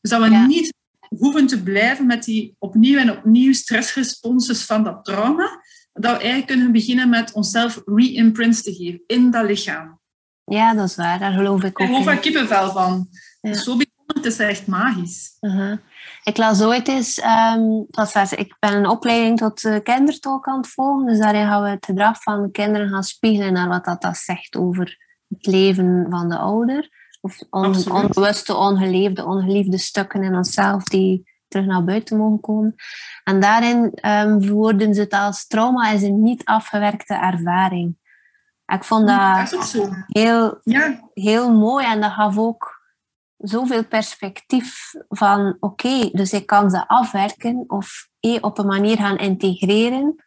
Dus dat we niet hoeven te blijven met die opnieuw en opnieuw stressresponses van dat trauma, dat we eigenlijk kunnen beginnen met onszelf re-imprints te geven in dat lichaam. Ja, dat is waar. Daar geloof ik ook Ik geloof er kippenvel van. Ja. Zo bijzonder, het is echt magisch. Uh-huh. Ik las ooit eens, um, was, ik ben een opleiding tot uh, kindertolk aan het volgen, dus daarin gaan we het gedrag van de kinderen gaan spiegelen naar wat dat, dat zegt over het leven van de ouder. Of on, onbewuste, ongeleefde, ongeliefde stukken in onszelf die terug naar buiten mogen komen. En daarin um, verwoorden ze het als trauma is een niet afgewerkte ervaring. Ik vond dat, dat heel, ja. heel mooi en dat gaf ook zoveel perspectief van oké, dus ik kan ze afwerken of eh, op een manier gaan integreren,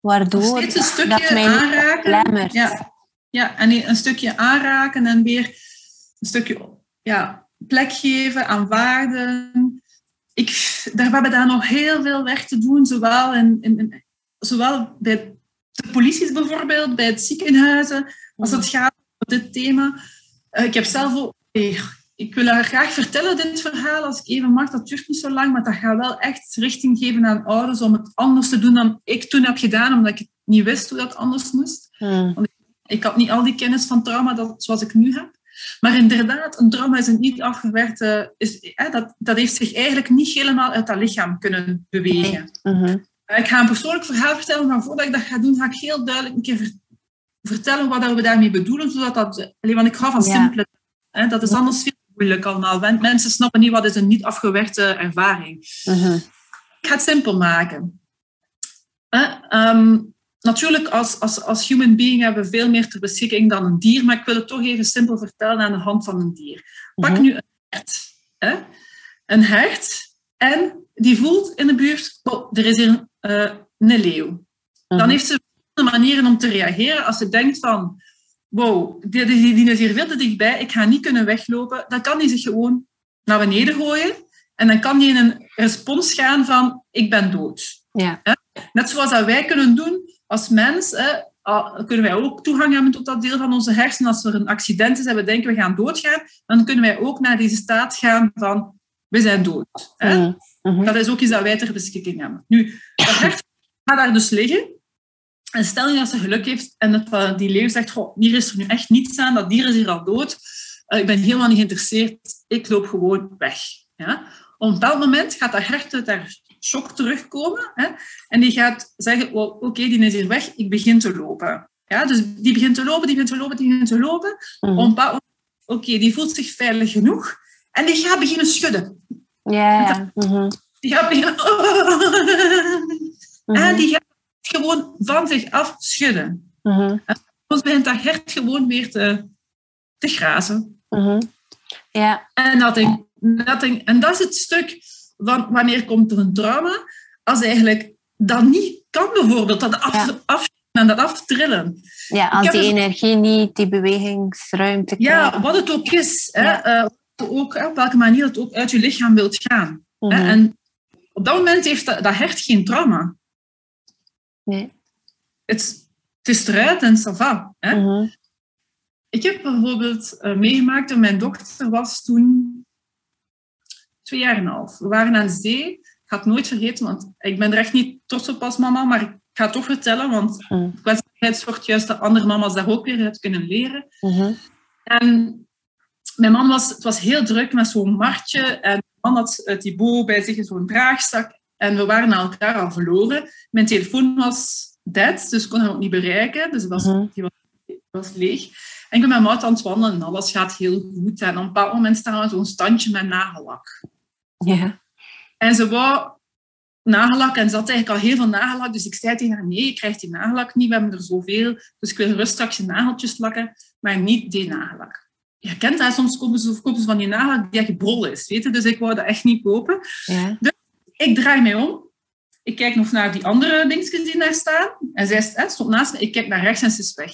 waardoor een stukje dat mij aanraken. Ja. ja, en een stukje aanraken en weer een stukje ja, plek geven aan waarden. Ik, daar, we hebben daar nog heel veel werk te doen, zowel, in, in, in zowel bij de politie bijvoorbeeld, bij het ziekenhuizen, als het gaat over dit thema. Uh, ik heb zelf ook... Ik wil haar graag vertellen, dit verhaal, als ik even mag. Dat duurt niet zo lang, maar dat gaat wel echt richting geven aan ouders om het anders te doen dan ik toen heb gedaan, omdat ik niet wist hoe dat anders moest. Hmm. Want ik, had niet al die kennis van trauma dat, zoals ik nu heb. Maar inderdaad, een trauma is een niet afgewerkte... Is, hè, dat, dat heeft zich eigenlijk niet helemaal uit dat lichaam kunnen bewegen. Mhm. Ik ga een persoonlijk verhaal vertellen, maar voordat ik dat ga doen, ga ik heel duidelijk een keer ver- vertellen wat we daarmee bedoelen. Zodat dat, want ik hou van Ja. simpele... Hè, dat is anders veel moeilijk allemaal. Mensen snappen niet wat is een niet afgewerkte ervaring. Mhm. Ik ga het simpel maken. Ehm, natuurlijk, als, als, als human being hebben we veel meer ter beschikking dan een dier, maar ik wil het toch even simpel vertellen aan de hand van een dier. Pak Mhm. nu een hert. Hè? Een hert en die voelt in de buurt, oh, er is hier eh, een leeuw. Dan Mhm. heeft ze verschillende manieren om te reageren. Als ze denkt van, wow, die, die, die is hier veel te dichtbij, ik ga niet kunnen weglopen, dan kan die zich gewoon naar beneden gooien. En dan kan die in een respons gaan van, ik ben dood. Ja. Net zoals dat wij kunnen doen als mens, hè, kunnen wij ook toegang hebben tot dat deel van onze hersenen. Als er een accident is en we denken we gaan doodgaan, dan kunnen wij ook naar deze staat gaan van, we zijn dood. Hè? Mhm. Mhm. Dat is ook iets dat wij ter beschikking hebben. Nu, dat gaat daar dus liggen. En stel je dat ze geluk heeft en dat eh, die leeuw zegt, goh, hier is er nu echt niets aan, dat dier is hier al dood. Eh, ik ben helemaal niet geïnteresseerd, ik loop gewoon weg. Ja? Op bepaald moment gaat dat hert uit haar shock terugkomen hè? en die gaat zeggen, oké, die is hier weg, ik begin te lopen. Ja? Dus die begint te lopen, die begint te lopen, die begint te lopen. Moment, oké, die voelt zich veilig genoeg en die gaat beginnen schudden. Ja. Mhm. Die gaat beginnen... Mhm. En die gaat gewoon van zich af schudden. Mhm. Soms begint dat hert gewoon weer te, te grazen. Mhm. Ja. En dat, en dat is het stuk van wanneer komt er een trauma, als eigenlijk dat niet kan bijvoorbeeld, dat af, Ja. af en dat aftrillen. ja, als die dus- energie niet die bewegingsruimte Ja, wat het ook is. Hè, eh, ook, op welke manier het ook uit je lichaam wilt gaan. Mhm. Hè, en op dat moment heeft dat, dat hert geen trauma. Nee. Het, het is eruit en ça va. Hè. Mhm. Ik heb bijvoorbeeld eh, meegemaakt dat mijn dochter was toen twee jaar en een half. We waren aan zee. Ik ga het nooit vergeten, want ik ben er echt niet trots op als mama, maar ik ga het toch vertellen, want Mhm. kwetsbaarheid zorgt juist dat andere mama's daar ook weer uit kunnen leren. Mhm. En mijn man was, het was heel druk met zo'n martje en mijn man had uh, Thibaut bij zich in zo'n draagzak en we waren elkaar al verloren. Mijn telefoon was dead, dus ik kon hem ook niet bereiken, dus het was, Mhm. die was, was leeg. En ik ben met mijn auto aan het wandelen en alles gaat heel goed. En op een bepaald moment staan we zo'n standje met nagellak. Ja. En ze wou nagellak en ze had eigenlijk al heel veel nagellak. Dus ik zei tegen haar, nee, je krijgt die nagellak niet, we hebben er zoveel. Dus ik wil gerust straks je nageltjes lakken, maar niet die nagellak. Je kent dat, soms kopen ze, kopen ze van die nagellak die echt brol is. Weet je? Dus ik wou dat echt niet kopen. Ja. Ik draai mij om Ik kijk nog naar die andere dingetjes die daar staan. En zij stond naast me. Ik kijk naar rechts en ze is weg.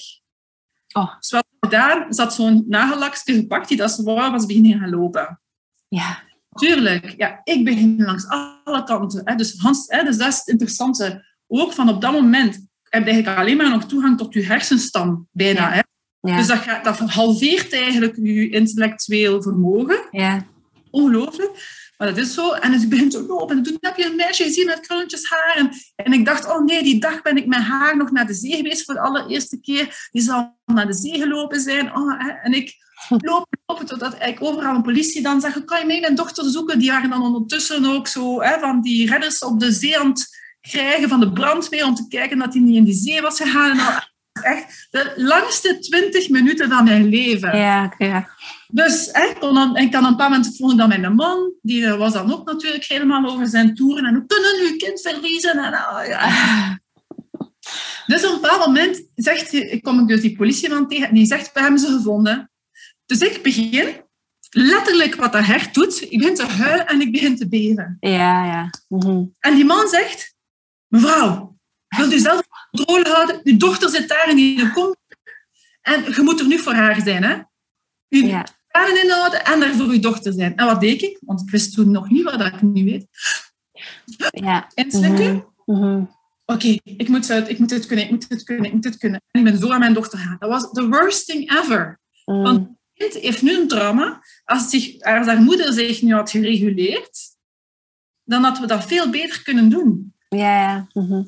Oh. Dus daar zat zo'n nagellakje gepakt die dat ze was beginnen gaan lopen. Ja. Tuurlijk. Ja, ik begin langs alle kanten. Hè. Dus, Hans, hè, dus dat is het interessante. Ook van op dat moment heb je eigenlijk alleen maar nog toegang tot je hersenstam. Bijna. Hè. Ja. Dus dat, gaat, dat halveert eigenlijk je intellectueel vermogen. Ja. Ongelooflijk. Maar dat is zo. En het begint te lopen. En toen heb je een meisje gezien met krulletjes haar. En, en ik dacht, oh nee, die dag ben ik met haar nog naar de zee geweest voor de allereerste keer. Die zal naar de zee gelopen zijn. Oh. En ik loop, lopen totdat ik overal een politie dan zag, kan je mij mijn dochter zoeken? Die waren dan ondertussen ook zo hè, van die redders op de zee aan het krijgen van de brandweer om te kijken dat hij niet in die zee was gegaan. En echt de langste twintig minuten van mijn leven. Ja, ja. Dus hè, kon dan, ik kan een paar momenten vond ik dan mijn man, die was dan ook natuurlijk helemaal over zijn toeren en hoe kunnen uw kind verliezen? En, uh, ja. Dus op een bepaald moment zegt, kom ik dus die politieman tegen en die zegt, we hebben ze gevonden. Dus ik begin, letterlijk wat dat hert doet, ik begin te huilen en ik begin te beven. Ja, ja. Mhm. En die man zegt, mevrouw, wilt u zelf controle houden? Uw dochter zit daar in die kom. En je moet er nu voor haar zijn, hè? U Ja. Tranen inhouden en daar voor uw dochter zijn. En wat deed ik? Want ik wist toen nog niet wat ik nu weet. Ja. Inslikken. Mhm. Mhm. Oké, ik, moet het, ik moet het kunnen, ik moet het kunnen, ik moet het kunnen. En ik ben zo aan mijn dochter gaan. Dat was the worst thing ever. Mhm. Want het kind heeft nu een trauma. Als, zich, als haar moeder zich nu had gereguleerd, dan hadden we dat veel beter kunnen doen. Ja, ja.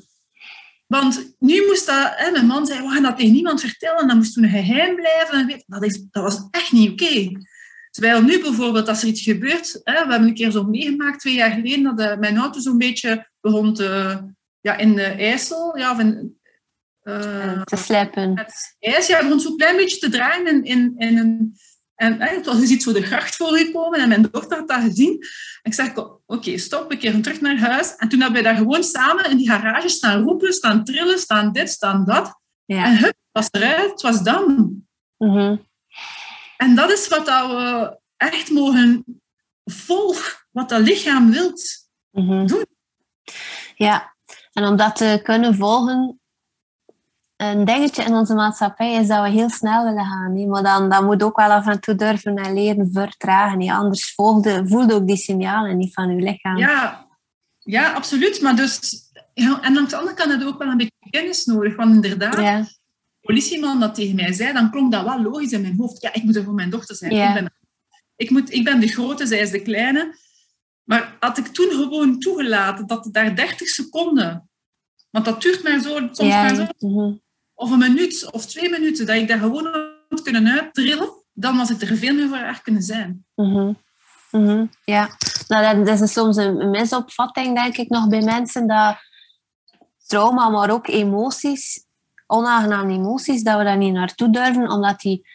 Want nu moest dat, hè, mijn man zei, we gaan dat tegen niemand vertellen, dat moest toen geheim blijven. En weet, dat, is, dat was echt niet oké. Terwijl nu bijvoorbeeld, als er iets gebeurt, hè, we hebben een keer zo meegemaakt, twee jaar geleden, dat eh, mijn auto zo'n beetje begon te, ja, in de IJssel, ja, of in, eh, Te slepen. het ijs, ja, begon zo'n klein beetje te draaien in, in, in een... En hè, het was, je ziet zo de gracht voorgekomen en mijn dochter had dat gezien. Ik zeg, oké, stop, we keren terug naar huis. En toen hebben we daar gewoon samen in die garage staan roepen, staan trillen, staan dit, staan dat. En Ja. hup, het was eruit, het was dan. Mhm. En dat is wat dat we echt mogen volgen, wat dat lichaam wilt. Mhm. Doen. Ja, en om dat te kunnen volgen, een dingetje in onze maatschappij is dat we heel snel willen gaan. Maar dan, dan moet ook wel af en toe durven en leren vertragen. Anders volgde, voelde ook die signalen niet van je lichaam. Ja, ja absoluut. Maar dus, en aan de andere kant heb je ook wel een beetje kennis nodig. Want inderdaad, ja. politieman dat tegen mij zei, dan klonk dat wel logisch in mijn hoofd. Ja, ik moet er voor mijn dochter zijn. Ja. Ik, ben, ik, moet, ik ben de grote, zij is de kleine. Maar had ik toen gewoon toegelaten dat daar 30 seconden, want dat duurt maar zo, soms maar zo. Mhm. Of een minuut of twee minuten, dat ik daar gewoon had kunnen uittrillen, dan was ik er veel meer voor haar kunnen zijn. Mhm. Mhm. Ja, nou, dat is soms een misopvatting, denk ik, nog bij mensen, dat trauma, maar ook emoties, onaangename emoties, dat we daar niet naartoe durven, omdat die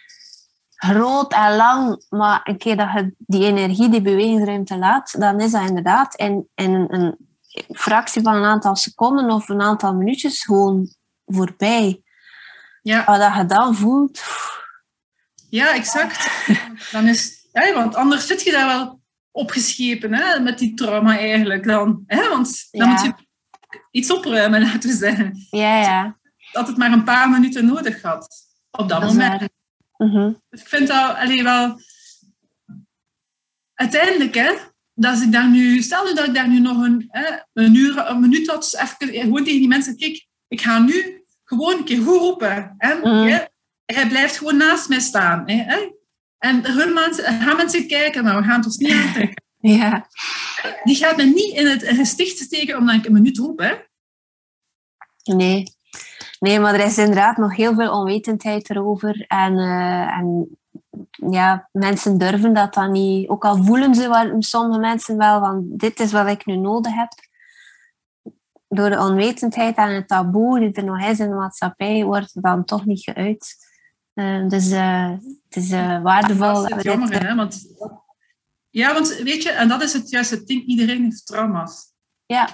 groot en lang, maar een keer dat je die energie, die bewegingsruimte laat, dan is dat inderdaad in, in een fractie van een aantal seconden of een aantal minuutjes gewoon voorbij. Ja, Wat dat je dan voelt, ja exact. Dan is, hè, want anders zit je daar wel opgeschepen hè, met die trauma eigenlijk dan. Hè? Want dan Ja. moet je iets opruimen, laten we zeggen. ja, ja. Dat het maar een paar minuten nodig had op dat moment. Mhm. Dus ik vind dat allee, wel... Uiteindelijk, hè, dat ik daar nu... Stel nu dat ik daar nu nog een, hè, een uur, een minuut had, dus even, gewoon tegen die mensen... Kijk, ik ga nu gewoon een keer goed roepen. Hè, Mhm. hè. Hij blijft gewoon naast mij staan. Hè. En hun mensen, gaan mensen kijken, maar we gaan het ons niet aantrekken. Ja. Die gaat me niet in het gesticht steken omdat ik een minuut roep. Hè. Nee. nee, maar er is inderdaad nog heel veel onwetendheid erover. En, eh, en ja, mensen durven dat dan niet. Ook al voelen ze wel, sommige mensen wel van dit is wat ik nu nodig heb. Door de onwetendheid en het taboe die er nog is in de maatschappij, wordt het dan toch niet geuit. Eh, dus eh, het is eh, waardevol. Dat is het jammer, hè. Want, ja, want weet je, en dat is het juiste ding. Iedereen heeft trauma's. Ja.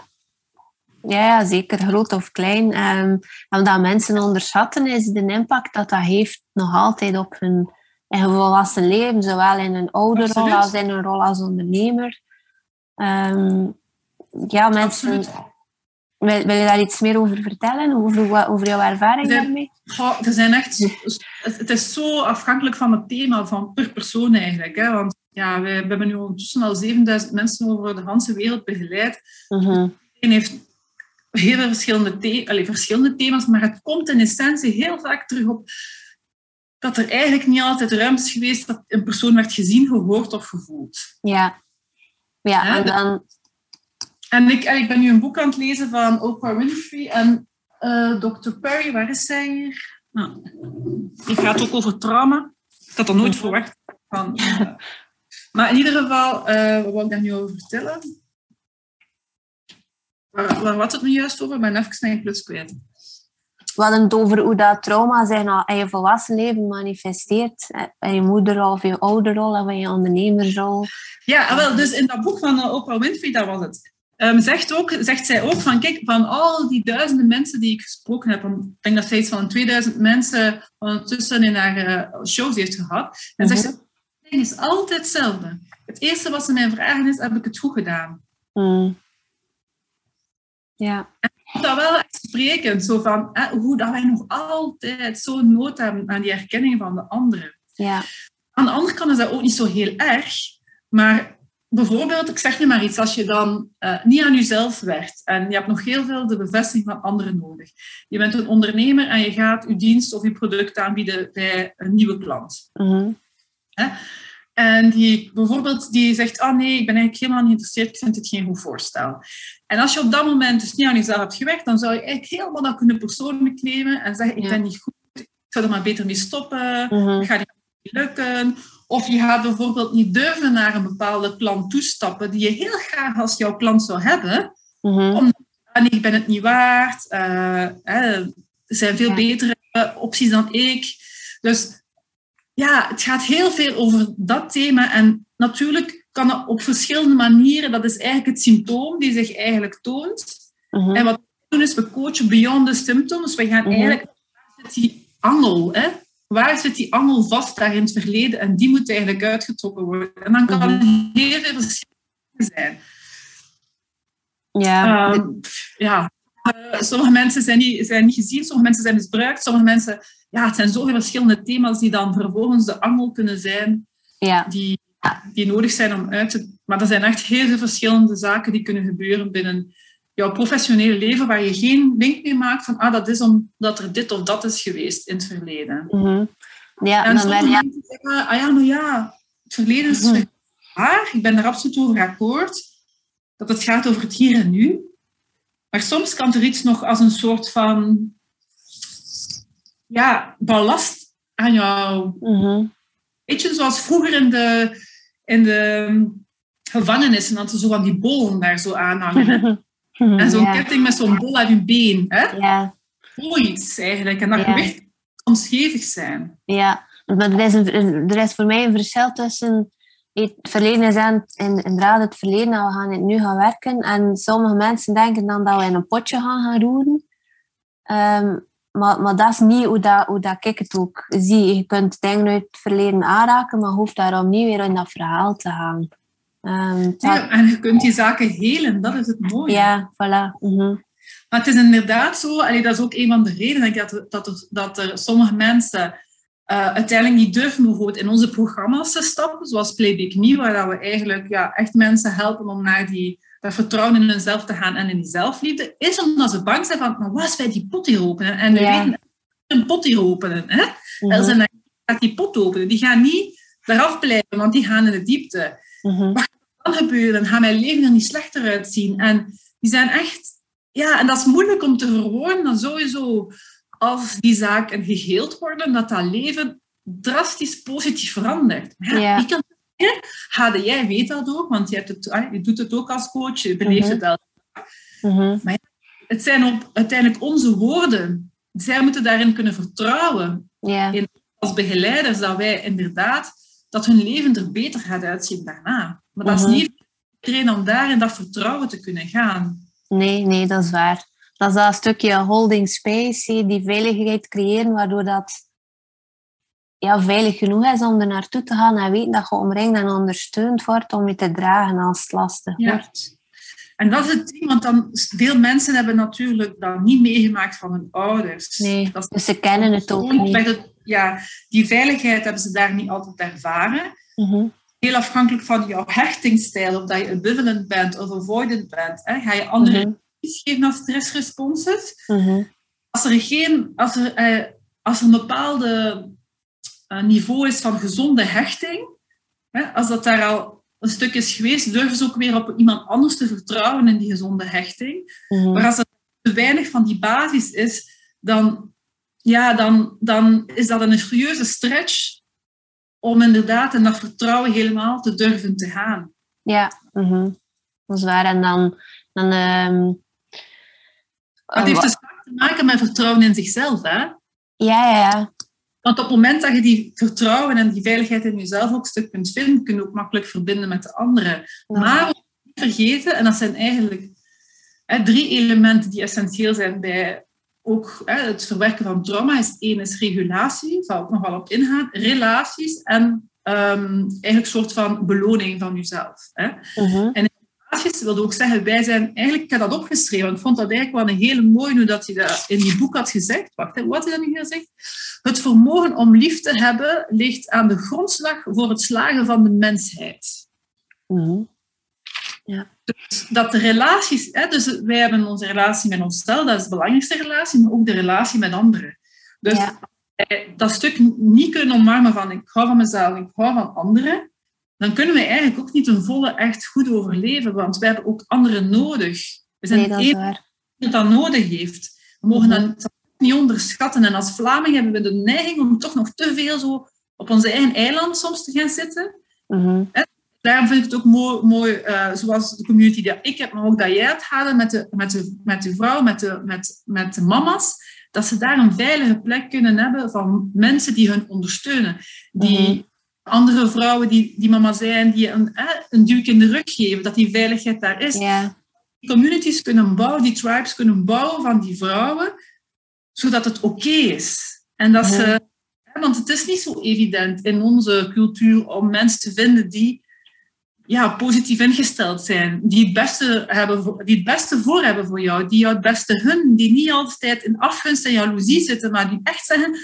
Ja, ja, zeker groot of klein. Ehm, en wat mensen onderschatten is de impact dat dat heeft nog altijd op hun, in hun volwassen leven, zowel in een ouderrol als in een rol als ondernemer. Ehm, ja, mensen, Absoluut. Wil, wil je daar iets meer over vertellen? Over, over jouw ervaring daarmee? er zijn echt, het is zo afhankelijk van het thema, van per persoon eigenlijk. Hè? Want ja, we, we hebben nu ondertussen al 7000 mensen over de hele wereld begeleid. Uh heeft heel verschillende, the verschillende thema's, maar het komt in essentie heel vaak terug op dat er eigenlijk niet altijd ruimte is geweest dat een persoon werd gezien, gehoord of gevoeld. Ja. Ja, en dan... En ik, ik ben nu een boek aan het lezen van Oprah Winfrey en uh, Dr. Perry. Waar is zij hier? Nou, die gaat ook over trauma. Ik had dat nooit verwacht. Van, uh, maar in ieder geval, uh, wat wil ik daar nu over vertellen? Waar, waar was het nu juist over? Ik ben even mijn plus kwijt. We hadden het over hoe dat trauma zich nou in je volwassen leven manifesteert. In je moederrol of je ouderrol of in je ondernemersrol. Ja, ah, wel, dus in dat boek van eh, Oprah Winfrey, dat was het. Um, zegt, ook, zegt zij ook van, kijk, van al die duizenden mensen die ik gesproken heb, ik denk dat zij iets van 2000 mensen ondertussen in haar uh, shows heeft gehad, en zegt ze, mhm. het is altijd hetzelfde. Het eerste wat ze mij vragen is, heb ik het goed gedaan? Mm. Ja. En dat wel echt sprekend, zo van hè, hoe dat wij nog altijd zo nood hebben aan die erkenning van de anderen. Ja. Aan de andere kant is dat ook niet zo heel erg, maar bijvoorbeeld, ik zeg nu maar iets, als je dan uh, niet aan jezelf werkt en je hebt nog heel veel de bevestiging van anderen nodig. Je bent een ondernemer en je gaat je dienst of je product aanbieden bij een nieuwe klant. Mm en die bijvoorbeeld die zegt, ah oh nee, ik ben eigenlijk helemaal niet geïnteresseerd, ik vind het geen goed voorstel. En als je op dat moment dus niet aan jezelf hebt gewerkt, dan zou je eigenlijk helemaal dat kunnen persoonlijk nemen en zeggen, ik ben niet goed, ik zou er maar beter mee stoppen, -hmm. gaat niet lukken. Of je gaat bijvoorbeeld niet durven naar een bepaalde klant toestappen die je heel graag als jouw klant zou hebben, mm -hmm. omdat ah, nee, ik ben het niet waard, uh, er zijn veel betere opties dan ik. Dus ja, het gaat heel veel over dat thema. En natuurlijk kan het op verschillende manieren. Dat is eigenlijk het symptoom die zich eigenlijk toont. Mhm. En wat we doen is, we coachen beyond the symptoms. We gaan mhm. eigenlijk... Die angel? Hè? Waar zit die angel vast daar in het verleden? En die moet eigenlijk uitgetrokken worden. En dan kan het mhm. heel veel verschillende zijn. Ja. Uh, ja. Uh, sommige mensen zijn niet, zijn niet gezien, sommige mensen zijn misbruikt, sommige mensen ja, het zijn zoveel verschillende thema's die dan vervolgens de angel kunnen zijn, ja. die, die nodig zijn om uit te... Maar er zijn echt heel veel verschillende zaken die kunnen gebeuren binnen jouw professionele leven, waar je geen link mee maakt van, ah, dat is omdat er dit of dat is geweest in het verleden. Mm Ja, en sommige ja. mensen zeggen, ah ja, nou ja, het verleden is mm waar, ik ben er absoluut over akkoord, dat het gaat over het hier en nu. Maar soms kan er iets nog als een soort van ja, ballast aan jou. Mm Weet je, zoals vroeger in de, in de gevangenissen, dat ze zo van die bollen daar zo aan hangen. en zo'n ketting met zo'n bol aan je been. Hè? Ja. Zoiets eigenlijk. En dat ja. gewicht kan schevig zijn. Ja, maar er is, een, er is voor mij een verschil tussen het verleden is aan, in, inderdaad het verleden en we gaan het nu gaan werken. En sommige mensen denken dan dat we in een potje gaan gaan roeren. Um, maar, maar dat is niet hoe, dat, hoe dat ik het ook zie. Je kunt dingen uit het verleden aanraken, maar hoeft daarom niet weer in dat verhaal te gaan. Um, ja, en je kunt die zaken helen, dat is het mooie. Ja, voilà. Mhm. Maar het is inderdaad zo, allee, dat is ook een van de redenen dat, dat, er, dat er sommige mensen uh, uiteindelijk niet durven bijvoorbeeld in onze programma's te stappen, zoals Playback Me, waar dat we eigenlijk ja, echt mensen helpen om naar die dat vertrouwen in hunzelf te gaan en in die zelfliefde, is omdat ze bang zijn van, maar was wij die pot hier openen? En we ja. weten, een pot hier openen. Hè? Mm -hmm. gaat die pot openen. Die gaan niet eraf blijven, want die gaan in de diepte. Mm -hmm. Wat kan gebeuren? Gaan mijn leven er niet slechter uitzien? En die zijn echt... Ja, en dat is moeilijk om te verwoorden, dan sowieso als die zaken geheeld worden, dat dat leven drastisch positief verandert. Ja. Wie kan Hade, jij weet dat ook, want je, hebt het, ah, je doet het ook als coach, je beleeft het al. Mm Maar het zijn op, uiteindelijk onze woorden. Zij moeten daarin kunnen vertrouwen. In, als begeleiders dat wij inderdaad, dat hun leven er beter gaat uitzien daarna. Maar dat is mhm. niet iedereen om daar in dat vertrouwen te kunnen gaan. Nee, nee, dat is waar. Dat is dat stukje holding space, die veiligheid creëren, waardoor dat ja, veilig genoeg is om er naartoe te gaan en weten dat je omringd en ondersteund wordt om je te dragen als het lastig wordt. En dat is het ding, want dan, veel mensen hebben natuurlijk dat niet meegemaakt van hun ouders. Nee, dat dus ze kennen het ook niet. ja, die veiligheid hebben ze daar niet altijd ervaren. Mhm. Heel afhankelijk van jouw hechtingsstijl, of dat je ambivalent bent of avoidant bent. Hè? Ga je andere mm geven als stressresponses. Mhm. Als er, geen, als er, eh, als er een bepaalde uh, niveau is van gezonde hechting, hè, als dat daar al een stuk is geweest, durven ze ook weer op iemand anders te vertrouwen in die gezonde hechting. Mhm. Maar als er te weinig van die basis is, dan, ja, dan, dan is dat een serieuze stretch om inderdaad in dat vertrouwen helemaal te durven te gaan. Ja, mm dat is waar. En dan... dan um, het heeft dus vaak te maken met vertrouwen in zichzelf, hè? Ja, ja, ja. Want op het moment dat je die vertrouwen en die veiligheid in jezelf ook een stuk kunt vinden, kun je ook makkelijk verbinden met de anderen. Maar niet vergeten, en dat zijn eigenlijk hè, drie elementen die essentieel zijn bij ook hè, het verwerken van trauma, is één is regulatie, zal ik nog wel op ingaan, relaties en um, eigenlijk een soort van beloning van jezelf. Hè. Uh En relaties wil ook zeggen, wij zijn eigenlijk, ik heb dat opgeschreven, ik vond dat eigenlijk wel een hele mooie, hoe dat hij dat in die boek had gezegd. Wacht, hè, wat hij dat nu gezegd? Het vermogen om lief te hebben ligt aan de grondslag voor het slagen van de mensheid. Mm ja. Dus dat de relaties, hè, dus wij hebben onze relatie met onszelf, dat is de belangrijkste relatie, maar ook de relatie met anderen. Dus dat stuk niet kunnen omarmen van ik hou van mezelf, ik hou van anderen, dan kunnen we eigenlijk ook niet een volle echt goed overleven, want we hebben ook anderen nodig. We zijn nee, dat die dat nodig heeft. We mogen mhm. dat niet onderschatten. En als Vlaming hebben we de neiging om toch nog te veel zo op onze eigen eiland soms te gaan zitten. Mm daarom vind ik het ook mooi, mooi uh, zoals de community die ik heb, maar ook dat jij het hadden met de, met de, met de vrouw, met de, met, met de mama's, dat ze daar een veilige plek kunnen hebben van mensen die hun ondersteunen. Die mhm. Andere vrouwen die, die mama zijn, die een, een duwk in de rug geven, dat die veiligheid daar is. Die communities kunnen bouwen, die tribes kunnen bouwen van die vrouwen, zodat het oké is. En dat ze, want het is niet zo evident in onze cultuur om mensen te vinden die ja, positief ingesteld zijn, die het, beste hebben, die het beste voor hebben voor jou, die jou het beste hun, die niet altijd in afgunst en jaloezie zitten, maar die echt zeggen,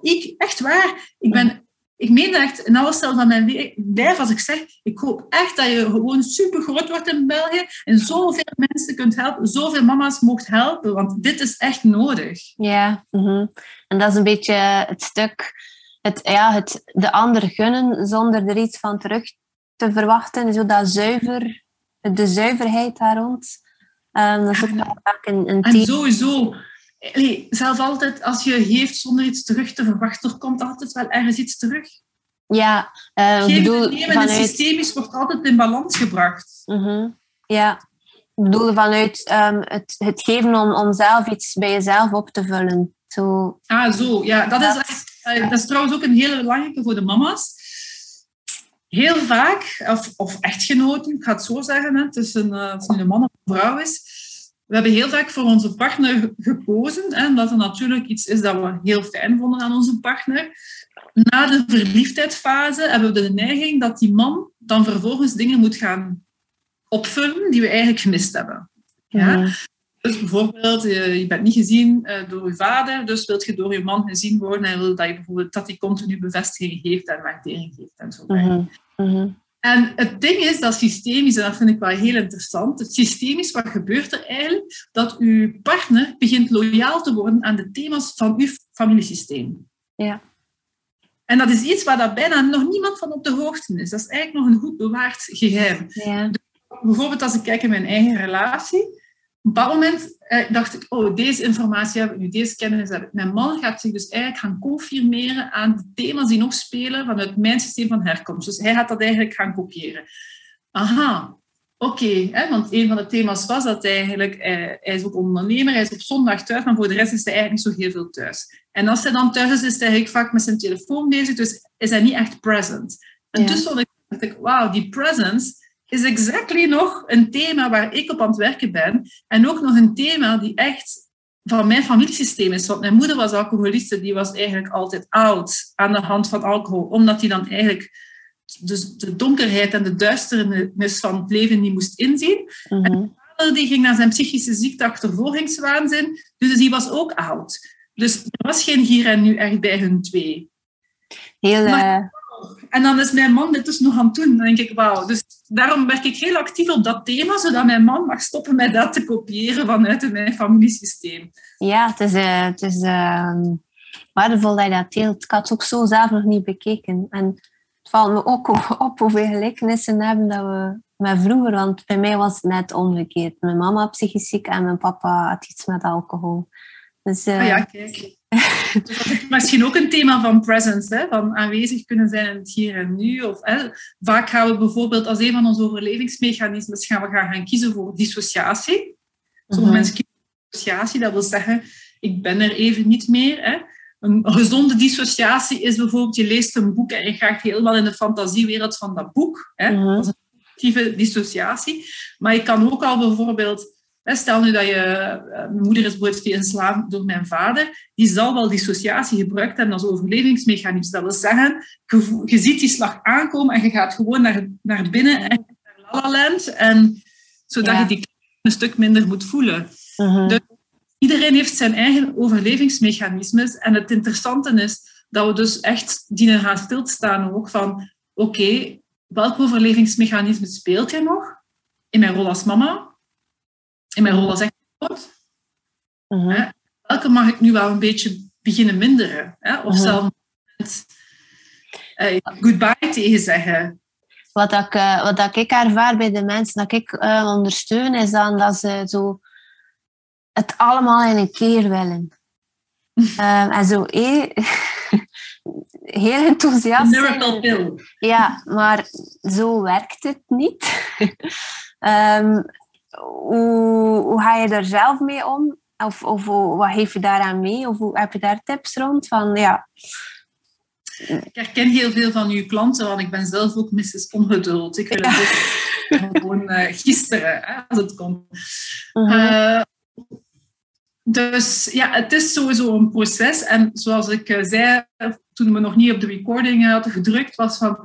ik, echt waar, ik ben... Ik meen echt, in alle stel van mijn lijf, als ik zeg, ik hoop echt dat je gewoon super groot wordt in België en zoveel mensen kunt helpen, zoveel mama's mocht helpen, want dit is echt nodig. Ja, mhm. en dat is een beetje het stuk, het, ja, het de ander gunnen zonder er iets van terug te verwachten, zo dat zuiver, de zuiverheid daar rond. Um, dat is ook vaak een, een En sowieso, allee, zelfs altijd als je geeft zonder iets terug te verwachten, er komt altijd wel ergens iets terug. Ja, uh, Geven bedoel, nemen vanuit... systemisch wordt altijd in balans gebracht. Uh Ja, ik bedoel vanuit um, het, het geven om, om zelf iets bij jezelf op te vullen. Zo. Ah, zo. Ja, dat, Is, echt, eh, dat is trouwens ook een hele belangrijke voor de mama's heel vaak, of, of echtgenoten, ik ga het zo zeggen, hè, het is een, uh, het een man of een vrouw is, we hebben heel vaak voor onze partner gekozen, hè, omdat er natuurlijk iets is dat we heel fijn vonden aan onze partner. Na de verliefdheidsfase hebben we de neiging dat die man dan vervolgens dingen moet gaan opvullen die we eigenlijk gemist hebben. Ja? Dus bijvoorbeeld, je, je bent niet gezien uh, door je vader, dus wilt je door je man gezien worden en wil dat je bijvoorbeeld dat hij continu bevestiging geeft en waardering geeft en zo verder. Mhm. En het ding is dat systemisch, en dat vind ik wel heel interessant, het systemisch, wat gebeurt er eigenlijk? Dat uw partner begint loyaal te worden aan de thema's van uw familiesysteem. Ja. En dat is iets waar dat bijna nog niemand van op de hoogte is. Dat is eigenlijk nog een goed bewaard geheim. Ja. Dus bijvoorbeeld als ik kijk in mijn eigen relatie, een bepaald moment eh, dacht ik, oh, deze informatie heb ik nu, deze kennis heb ik. Mijn man gaat zich dus eigenlijk gaan confirmeren aan de thema's die nog spelen vanuit mijn systeem van herkomst. Dus hij gaat dat eigenlijk gaan kopiëren. Aha, oké. want een van de thema's was dat hij eigenlijk, eh, hij is ook ondernemer, hij is op zondag thuis, maar voor de rest is hij eigenlijk niet zo heel veel thuis. En als hij dan thuis is, is hij eigenlijk vaak met zijn telefoon bezig, dus is hij niet echt present. En ja. dus dacht ik, wauw, die presence is exactly nog een thema waar ik op aan het werken ben. En ook nog een thema die echt van mijn familiesysteem is. Want mijn moeder was alcoholiste, die was eigenlijk altijd oud aan de hand van alcohol. Omdat hij dan eigenlijk dus de donkerheid en de duisternis van het leven niet moest inzien. Mm -hmm. En die ging naar zijn psychische ziekte achtervolgingswaanzin. Dus die was ook oud. Dus er was geen hier en nu echt bij hun twee. Heel, uh... en dan is mijn man dit dus nog aan het doen. Dan denk ik, wauw. Dus daarom werk ik heel actief op dat thema, zodat mijn man mag stoppen met dat te kopiëren vanuit mijn familiesysteem. Ja, het is, uh, het is uh, waardevol dat je dat deelt. Ik had het ook zo zelf nog niet bekeken. En het valt me ook op hoeveel gelijkenissen hebben dat we met vroeger. Want bij mij was het net omgekeerd. Mijn mama psychisch ziek en mijn papa had iets met alcohol. Dus, uh... ja, kijk. dus dat is misschien ook een thema van presence, hè? van aanwezig kunnen zijn in het hier en nu. Of, hè? Vaak gaan we bijvoorbeeld als een van onze overlevingsmechanismes gaan we gaan, gaan kiezen voor dissociatie. Sommige mhm. mensen kiezen voor dissociatie, dat wil zeggen, ik ben er even niet meer. Hè? Een gezonde dissociatie is bijvoorbeeld, je leest een boek en je gaat helemaal in de fantasiewereld van dat boek. Hè? Mhm. Dat is een actieve dissociatie. Maar je kan ook al bijvoorbeeld Stel nu dat je, eh, mijn moeder is bijvoorbeeld veel slaap door mijn vader, die zal wel dissociatie gebruikt hebben als overlevingsmechanisme. Dat wil zeggen, je, je ziet die slag aankomen en je gaat gewoon naar, naar binnen en naar La Land, en, zodat je die een stuk minder moet voelen. Uh dus iedereen heeft zijn eigen overlevingsmechanismes en het interessante is dat we dus echt dienen gaan stilstaan ook van oké, welk overlevingsmechanisme speelt jij nog in mijn rol als mama? In mijn rol als echtgenoot. Uh Welke mag ik nu wel een beetje beginnen minderen? Hè? Of uh zelfs uh, goodbye tegen zeggen. Wat, ik, uh, wat dat ik ervaar bij de mensen dat ik uh, ondersteun, is dan dat ze zo het allemaal in een keer willen. um, en zo eh, heel enthousiast Miracle pill. Ja, maar zo werkt het niet. um, hoe, hoe ga je er zelf mee om? Of, of wat geef je daaraan mee? Of hoe, heb je daar tips rond? Van, ja. Ik herken heel veel van uw klanten, want ik ben zelf ook Mrs. Ongeduld. Ik wil het ook gewoon uh, gisteren, hè, als het komt. Uh -huh. uh, dus ja, het is sowieso een proces. En zoals ik uh, zei, toen we nog niet op de recording hadden gedrukt, was van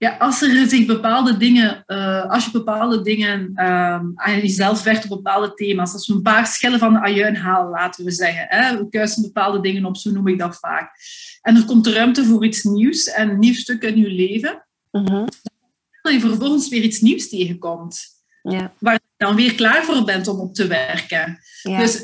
ja, als er zich bepaalde dingen, uh, als je bepaalde dingen um, aan jezelf werkt op bepaalde thema's, als we een paar schellen van de ajuin halen, laten we zeggen, hè, we kuisen bepaalde dingen op, zo noem ik dat vaak. En er komt ruimte voor iets nieuws en een nieuw stuk in je leven, dat je vervolgens weer iets nieuws tegenkomt, ja. waar je dan weer klaar voor bent om op te werken. Ja. Dus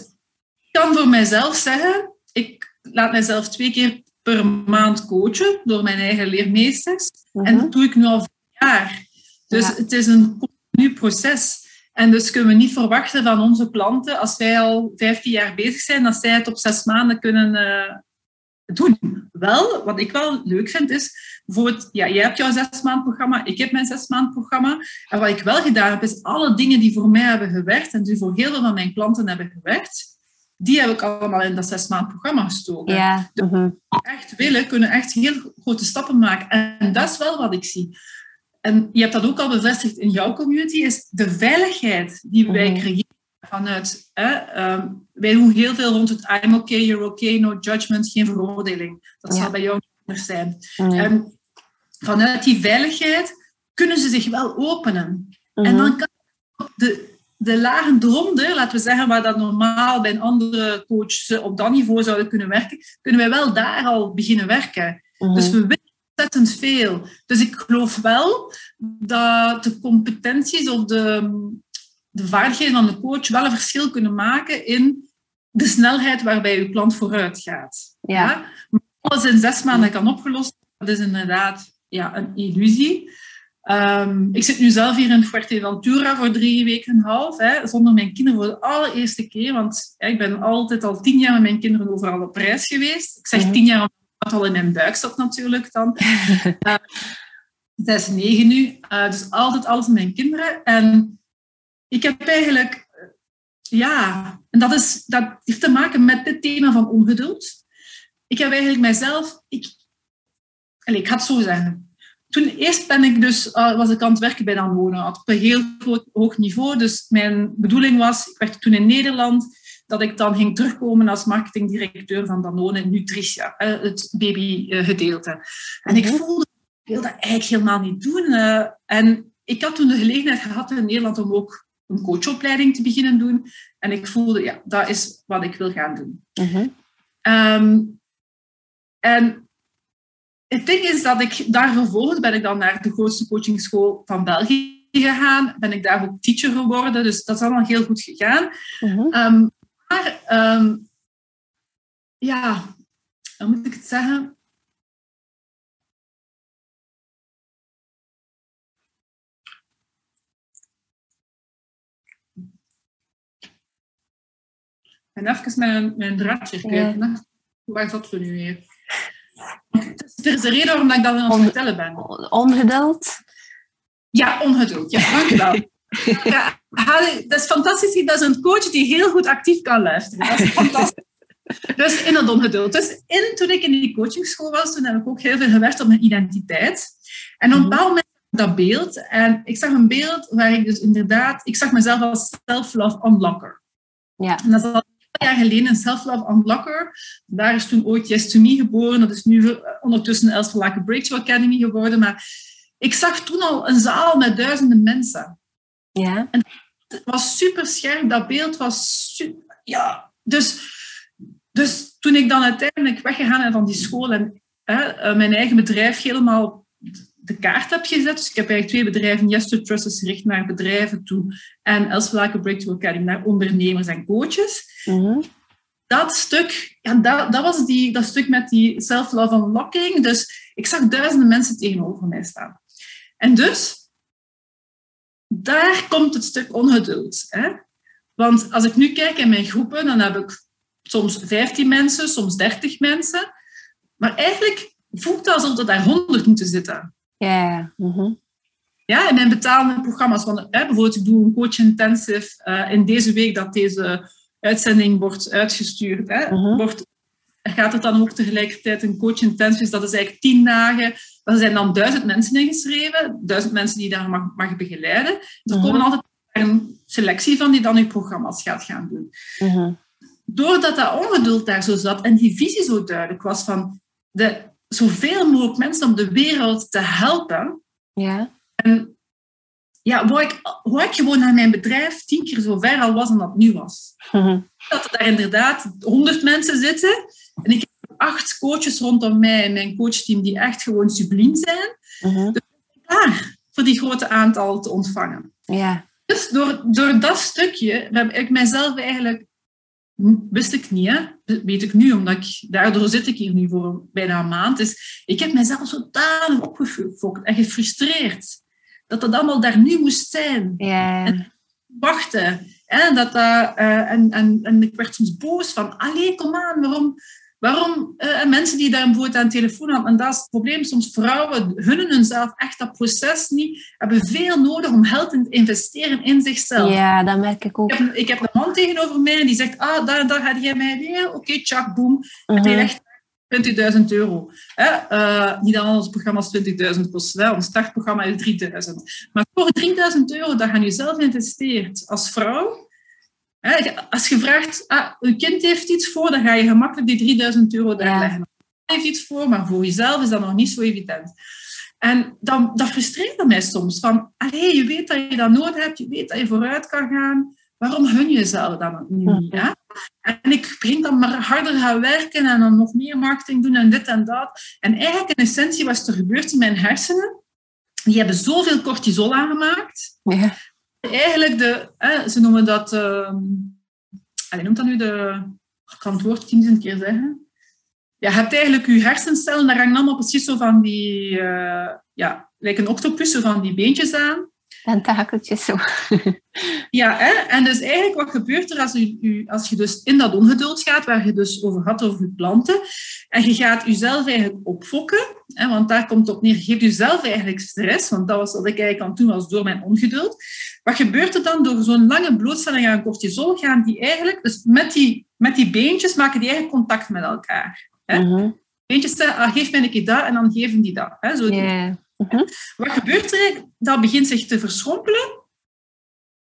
ik kan voor mijzelf zeggen, ik laat mijzelf twee keer per maand coachen door mijn eigen leermeesters. En mhm. dat doe ik nu al vijf jaar. Dus het is een continu proces. En dus kunnen we niet verwachten van onze klanten, als wij al 15 jaar bezig zijn, dat zij het op zes maanden kunnen uh, doen. Wel, wat ik wel leuk vind, is bijvoorbeeld, ja, jij hebt jouw zes maand programma, ik heb mijn zes maand programma. En wat ik wel gedaan heb, is alle dingen die voor mij hebben gewerkt en die voor heel veel van mijn klanten hebben gewerkt, die heb ik allemaal in dat zes maand programma gestoken. Ja. Dus -huh. echt willen, kunnen echt heel grote stappen maken. En dat is wel wat ik zie. En je hebt dat ook al bevestigd in jouw community, is de veiligheid die wij -huh. creëren vanuit... Hè, um, wij doen heel veel rond het I'm okay, you're okay, no judgment, geen veroordeling. Dat ja. zal bij jou anders zijn. -huh. En vanuit die veiligheid kunnen ze zich wel openen. En dan kan de, de lagen eronder, laten we zeggen, waar dat normaal bij een andere coach op dat niveau zouden kunnen werken, kunnen wij wel daar al beginnen werken. Mm -hmm. Dus we weten ontzettend veel. Dus ik geloof wel dat de competenties of de, de vaardigheden van de coach wel een verschil kunnen maken in de snelheid waarbij uw klant vooruit gaat. Ja. ja? Maar alles in zes maanden kan opgelost, dat is inderdaad ja, een illusie. Um, ik zit nu zelf hier in Fuerteventura voor drie weken en een half, hè, zonder mijn kinderen voor de allereerste keer. Want ja, ik ben altijd al tien jaar met mijn kinderen overal op reis geweest. Ik zeg mm -hmm. tien jaar omdat al in mijn buik zat natuurlijk dan. uh, zij is negen nu, uh, dus altijd alles met mijn kinderen. En ik heb eigenlijk, ja, en dat, is, dat heeft te maken met het thema van ongeduld. Ik heb eigenlijk mijzelf, ik, allez, ik ga het zo zeggen toen eerst ben ik dus, uh, was ik aan het werken bij Danone, op een heel hoog niveau. Dus mijn bedoeling was, ik werkte toen in Nederland, dat ik dan ging terugkomen als marketingdirecteur van Danone Nutritia, uh, het babygedeelte. En mm -hmm. ik voelde, ik wil dat eigenlijk helemaal niet doen. Uh, en ik had toen de gelegenheid gehad in Nederland om ook een coachopleiding te beginnen doen. En ik voelde, ja, dat is wat ik wil gaan doen. Mhm. Ehm, en het ding is dat ik daar vervolgens ben ik dan naar de grootste coachingschool van België gegaan. Ben ik daar ook teacher geworden. Dus dat is allemaal heel goed gegaan. Mhm. Ehm, maar ehm, ja, hoe moet ik het zeggen? En even mijn, mijn draadje hè. Waar zat we nu weer? Er is een reden waarom ik dat aan het vertellen ben. Ongeduld. Ja, ongeduld. Ja, dankjewel. Ja, dat is fantastisch. Dat is een coach die heel goed actief kan luisteren. Dat is fantastisch. Dus in dat ongeduld. Dus in, toen ik in die coachingschool was, toen heb ik ook heel veel gewerkt op mijn identiteit. En op een bepaald moment dat beeld. En ik zag een beeld waar ik dus inderdaad... Ik zag mezelf als self-love unlocker. Ja. En dat is jaar geleden een self-love unlocker. Daar is toen ooit Yes to Me geboren. Dat is nu eh, ondertussen Els Laken Breakthrough Academy geworden. Maar ik zag toen al een zaal met duizenden mensen. Ja. Het was super scherp, dat beeld was su- ja. Dus, dus toen ik dan uiteindelijk weggegaan ben van die school en hè, eh, mijn eigen bedrijf helemaal de kaart heb gezet. Dus ik heb eigenlijk twee bedrijven. Yes to Trust is gericht naar bedrijven toe. En Els Breakthrough Academy naar ondernemers en coaches. Mhm. Dat stuk, ja, dat, dat was die, dat stuk met die self-love unlocking. Dus ik zag duizenden mensen tegenover mij staan. En dus, daar komt het stuk ongeduld. Hè? Want als ik nu kijk in mijn groepen, dan heb ik soms 15 mensen, soms 30 mensen. Maar eigenlijk voelt het alsof er daar 100 moeten zitten. Ja. Mhm. Ja, in mijn betalende programma's. Want, hè, bijvoorbeeld, ik doe een coach intensive. eh, in deze week dat deze uitzending wordt uitgestuurd, hè, Mhm. wordt, gaat het dan ook tegelijkertijd een coach intensive. Dat is eigenlijk tien dagen. Er zijn dan duizend mensen ingeschreven. Duizend mensen die daar mag, mag begeleiden. Er Mhm. komen altijd een selectie van die dan uw programma's gaat gaan doen. Mhm. Doordat dat ongeduld daar zo zat en die visie zo duidelijk was van de, zoveel mogelijk mensen om de wereld te helpen, Ja. en ja, wou ik, wou ik gewoon naar mijn bedrijf tien keer zo ver al was dan dat nu was. Mhm. Dat er daar inderdaad honderd mensen zitten. En ik heb acht coaches rondom mij in mijn coachteam die echt gewoon subliem zijn. Mhm. Klaar voor die grote aantal te ontvangen. Ja. Dus door, door dat stukje heb ik mijzelf eigenlijk... Wist ik niet, hè? Weet ik nu, omdat ik... Daardoor zit ik hier nu voor bijna een maand. Dus ik heb mijzelf zodanig opgefokt en gefrustreerd. Dat dat allemaal daar nu moest zijn. Ja. wachten. Hè? Dat, eh, en, en, en ik werd soms boos van, allee, kom aan, waarom... Waarom eh, en mensen die daar bijvoorbeeld aan telefoon hadden, en dat is het probleem, soms vrouwen hunnen hunzelf echt dat proces niet, hebben veel nodig om geld te investeren in zichzelf. Ja, dat merk ik ook. Ik, heb, ik heb een man tegenover mij die zegt, ah, daar, daar ga jij mij weer, oké, tjak, boem, Mhm. hij legt 20.000 euro. Hè? Eh, niet al onze programma's 20.000 kosten, hè? ons startprogramma is 3.000. Maar voor 3.000 euro dat je jezelf investeert als vrouw, hè, als je vraagt, ah, uw kind heeft iets voor, dan ga je gemakkelijk die 3000 euro daar Ja. leggen. Hij heeft iets voor, maar voor jezelf is dat nog niet zo evident. En dan, dat frustreerde mij soms. Van, allee, je weet dat je dat nodig hebt, je weet dat je vooruit kan gaan. Waarom hun je jezelf dan niet? Hè? En ik ging dan maar harder gaan werken en dan nog meer marketing doen en dit en dat. En eigenlijk in essentie was er gebeurd in mijn hersenen. Die hebben zoveel cortisol aangemaakt. Ja. Eigenlijk de, hè, ze noemen dat, ehm allee, noemt dat nu de, ik kan het woord tienduizend keer zeggen. Ja, je hebt eigenlijk je hersencellen, daar hangen allemaal precies zo van die, eh, ja, lijkt een octopus, zo van die beentjes aan. Tentakeltjes zo. Ja, hè? en dus eigenlijk wat gebeurt er als, u, u- als je dus in dat ongeduld gaat, waar je dus over had, over je planten, en je gaat jezelf eigenlijk opfokken, hè, want daar komt op neer, je geeft jezelf eigenlijk stress, want dat was wat ik eigenlijk aan het doen was door mijn ongeduld. Wat gebeurt er dan door zo'n lange blootstelling aan cortisol, gaan die eigenlijk, dus met die, met die beentjes maken die eigenlijk contact met elkaar. Hè? Beentjes zeggen, ah, geef mij een keer dat, en dan geven die dat. Hè? Zo Mhm. wat gebeurt er? Dat begint zich te verschrompelen.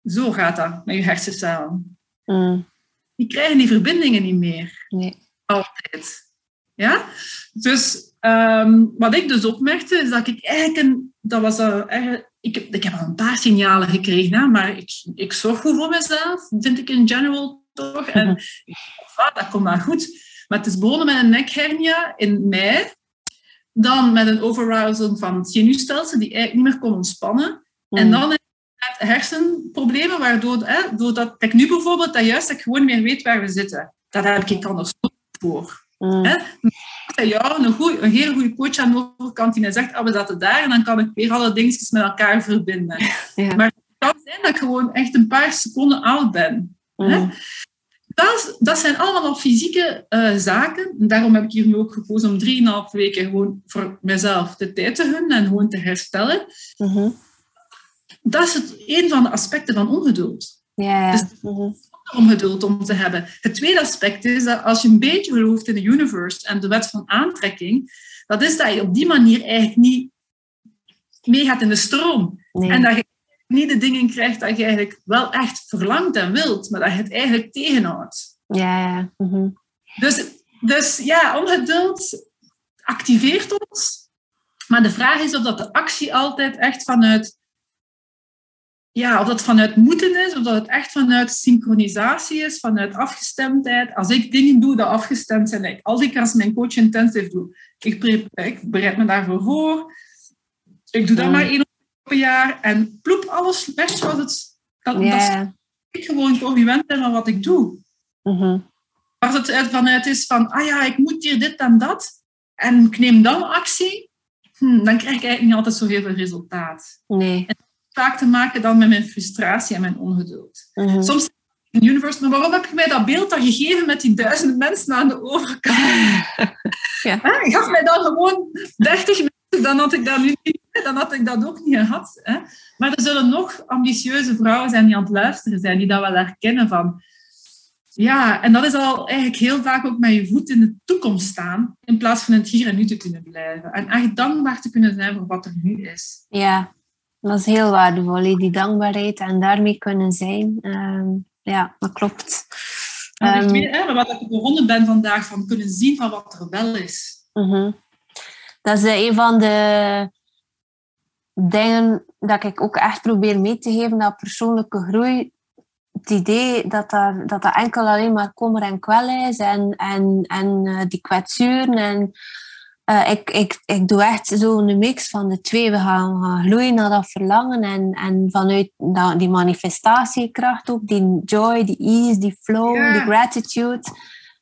Zo gaat dat met je hersencellen. Mm. Die krijgen die verbindingen niet meer. Nee. Altijd. Ja? Dus ehm, wat ik dus opmerkte, is dat ik eigenlijk een... Dat was, eigenlijk- ik, ik heb al een paar signalen gekregen, hè, maar ik, ik zorg goed voor mezelf, vind ik in general toch. En ah, dat komt dan goed. Maar het is begonnen met een nekhernia in mei. Dan met een overarousal van het zenuwstelsel, die eigenlijk niet meer kon ontspannen. En mm. dan met hersenproblemen, waardoor, hè, doordat ik nu bijvoorbeeld, dat juist dat ik gewoon meer weet waar we zitten. Dat heb ik anders voor. Mm. Hè? Ja, een, goeie, een hele goede coach aan de overkant die mij zegt, ah, we zaten daar en dan kan ik weer alle dingetjes met elkaar verbinden. Maar het kan zijn dat ik gewoon echt een paar seconden oud ben. Hè? Dat, dat, zijn allemaal fysieke uh, zaken. daarom heb ik hier nu ook gekozen om drieënhalf weken gewoon voor mezelf de tijd te gunnen en gewoon te herstellen. Mm Dat is het, een van de aspecten van ongeduld. Ja. Dus, mm om geduld om te hebben. Het tweede aspect is dat als je een beetje gelooft in de universe en de wet van aantrekking, dat is dat je op die manier eigenlijk niet meegaat in de stroom. En dat je niet de dingen krijgt dat je eigenlijk wel echt verlangt en wilt, maar dat je het eigenlijk tegenhoudt. Ja, ja. Mhm. Dus, dus ja, ongeduld activeert ons. Maar de vraag is of dat de actie altijd echt vanuit ja, of dat vanuit moeten is, of dat het echt vanuit synchronisatie is, vanuit afgestemdheid. Als ik dingen doe die afgestemd zijn, like, al die als mijn coach intensive doe, ik, ik bereid me daarvoor voor, ik doe dat maar één per jaar en ploep alles weg zoals het... Dat, yeah. dat ik gewoon congruent ben van wat ik doe. Mm Als het vanuit is van, ah ja, ik moet hier dit en dat, en ik neem dan actie, hm, dan krijg ik eigenlijk niet altijd zo heel veel resultaat. Nee vaak te maken dan met mijn frustratie en mijn ongeduld. Mm Soms in universe, maar waarom heb ik mij dat beeld dan gegeven met die duizenden mensen aan de overkant? ja. Gaf mij dan gewoon 30 mensen, dan had ik dat nu niet, dan had ik dat ook niet gehad. Hè? Maar er zullen nog ambitieuze vrouwen zijn die aan het luisteren zijn, die dat wel herkennen van... Ja, en dat is al eigenlijk heel vaak ook met je voet in de toekomst staan, in plaats van het hier en nu te kunnen blijven. En echt dankbaar te kunnen zijn voor wat er nu is. Ja, dat is heel waardevol, die dankbaarheid en daarmee kunnen zijn. Ehm, ja, dat klopt. Um, weet, wat ik begonnen ben vandaag, van kunnen zien van wat er wel is. Mhm. Dat is een van de dingen dat ik ook echt probeer mee te geven, dat persoonlijke groei. Het idee dat, daar, dat dat enkel alleen maar kommer en kwel is en, en, en uh, die kwetsuren en uh, ik, ik, ik doe echt zo'n mix van de twee. We gaan, gaan gloeien naar dat verlangen en, en vanuit dat, die manifestatiekracht ook, die joy, die ease, die flow, die gratitude.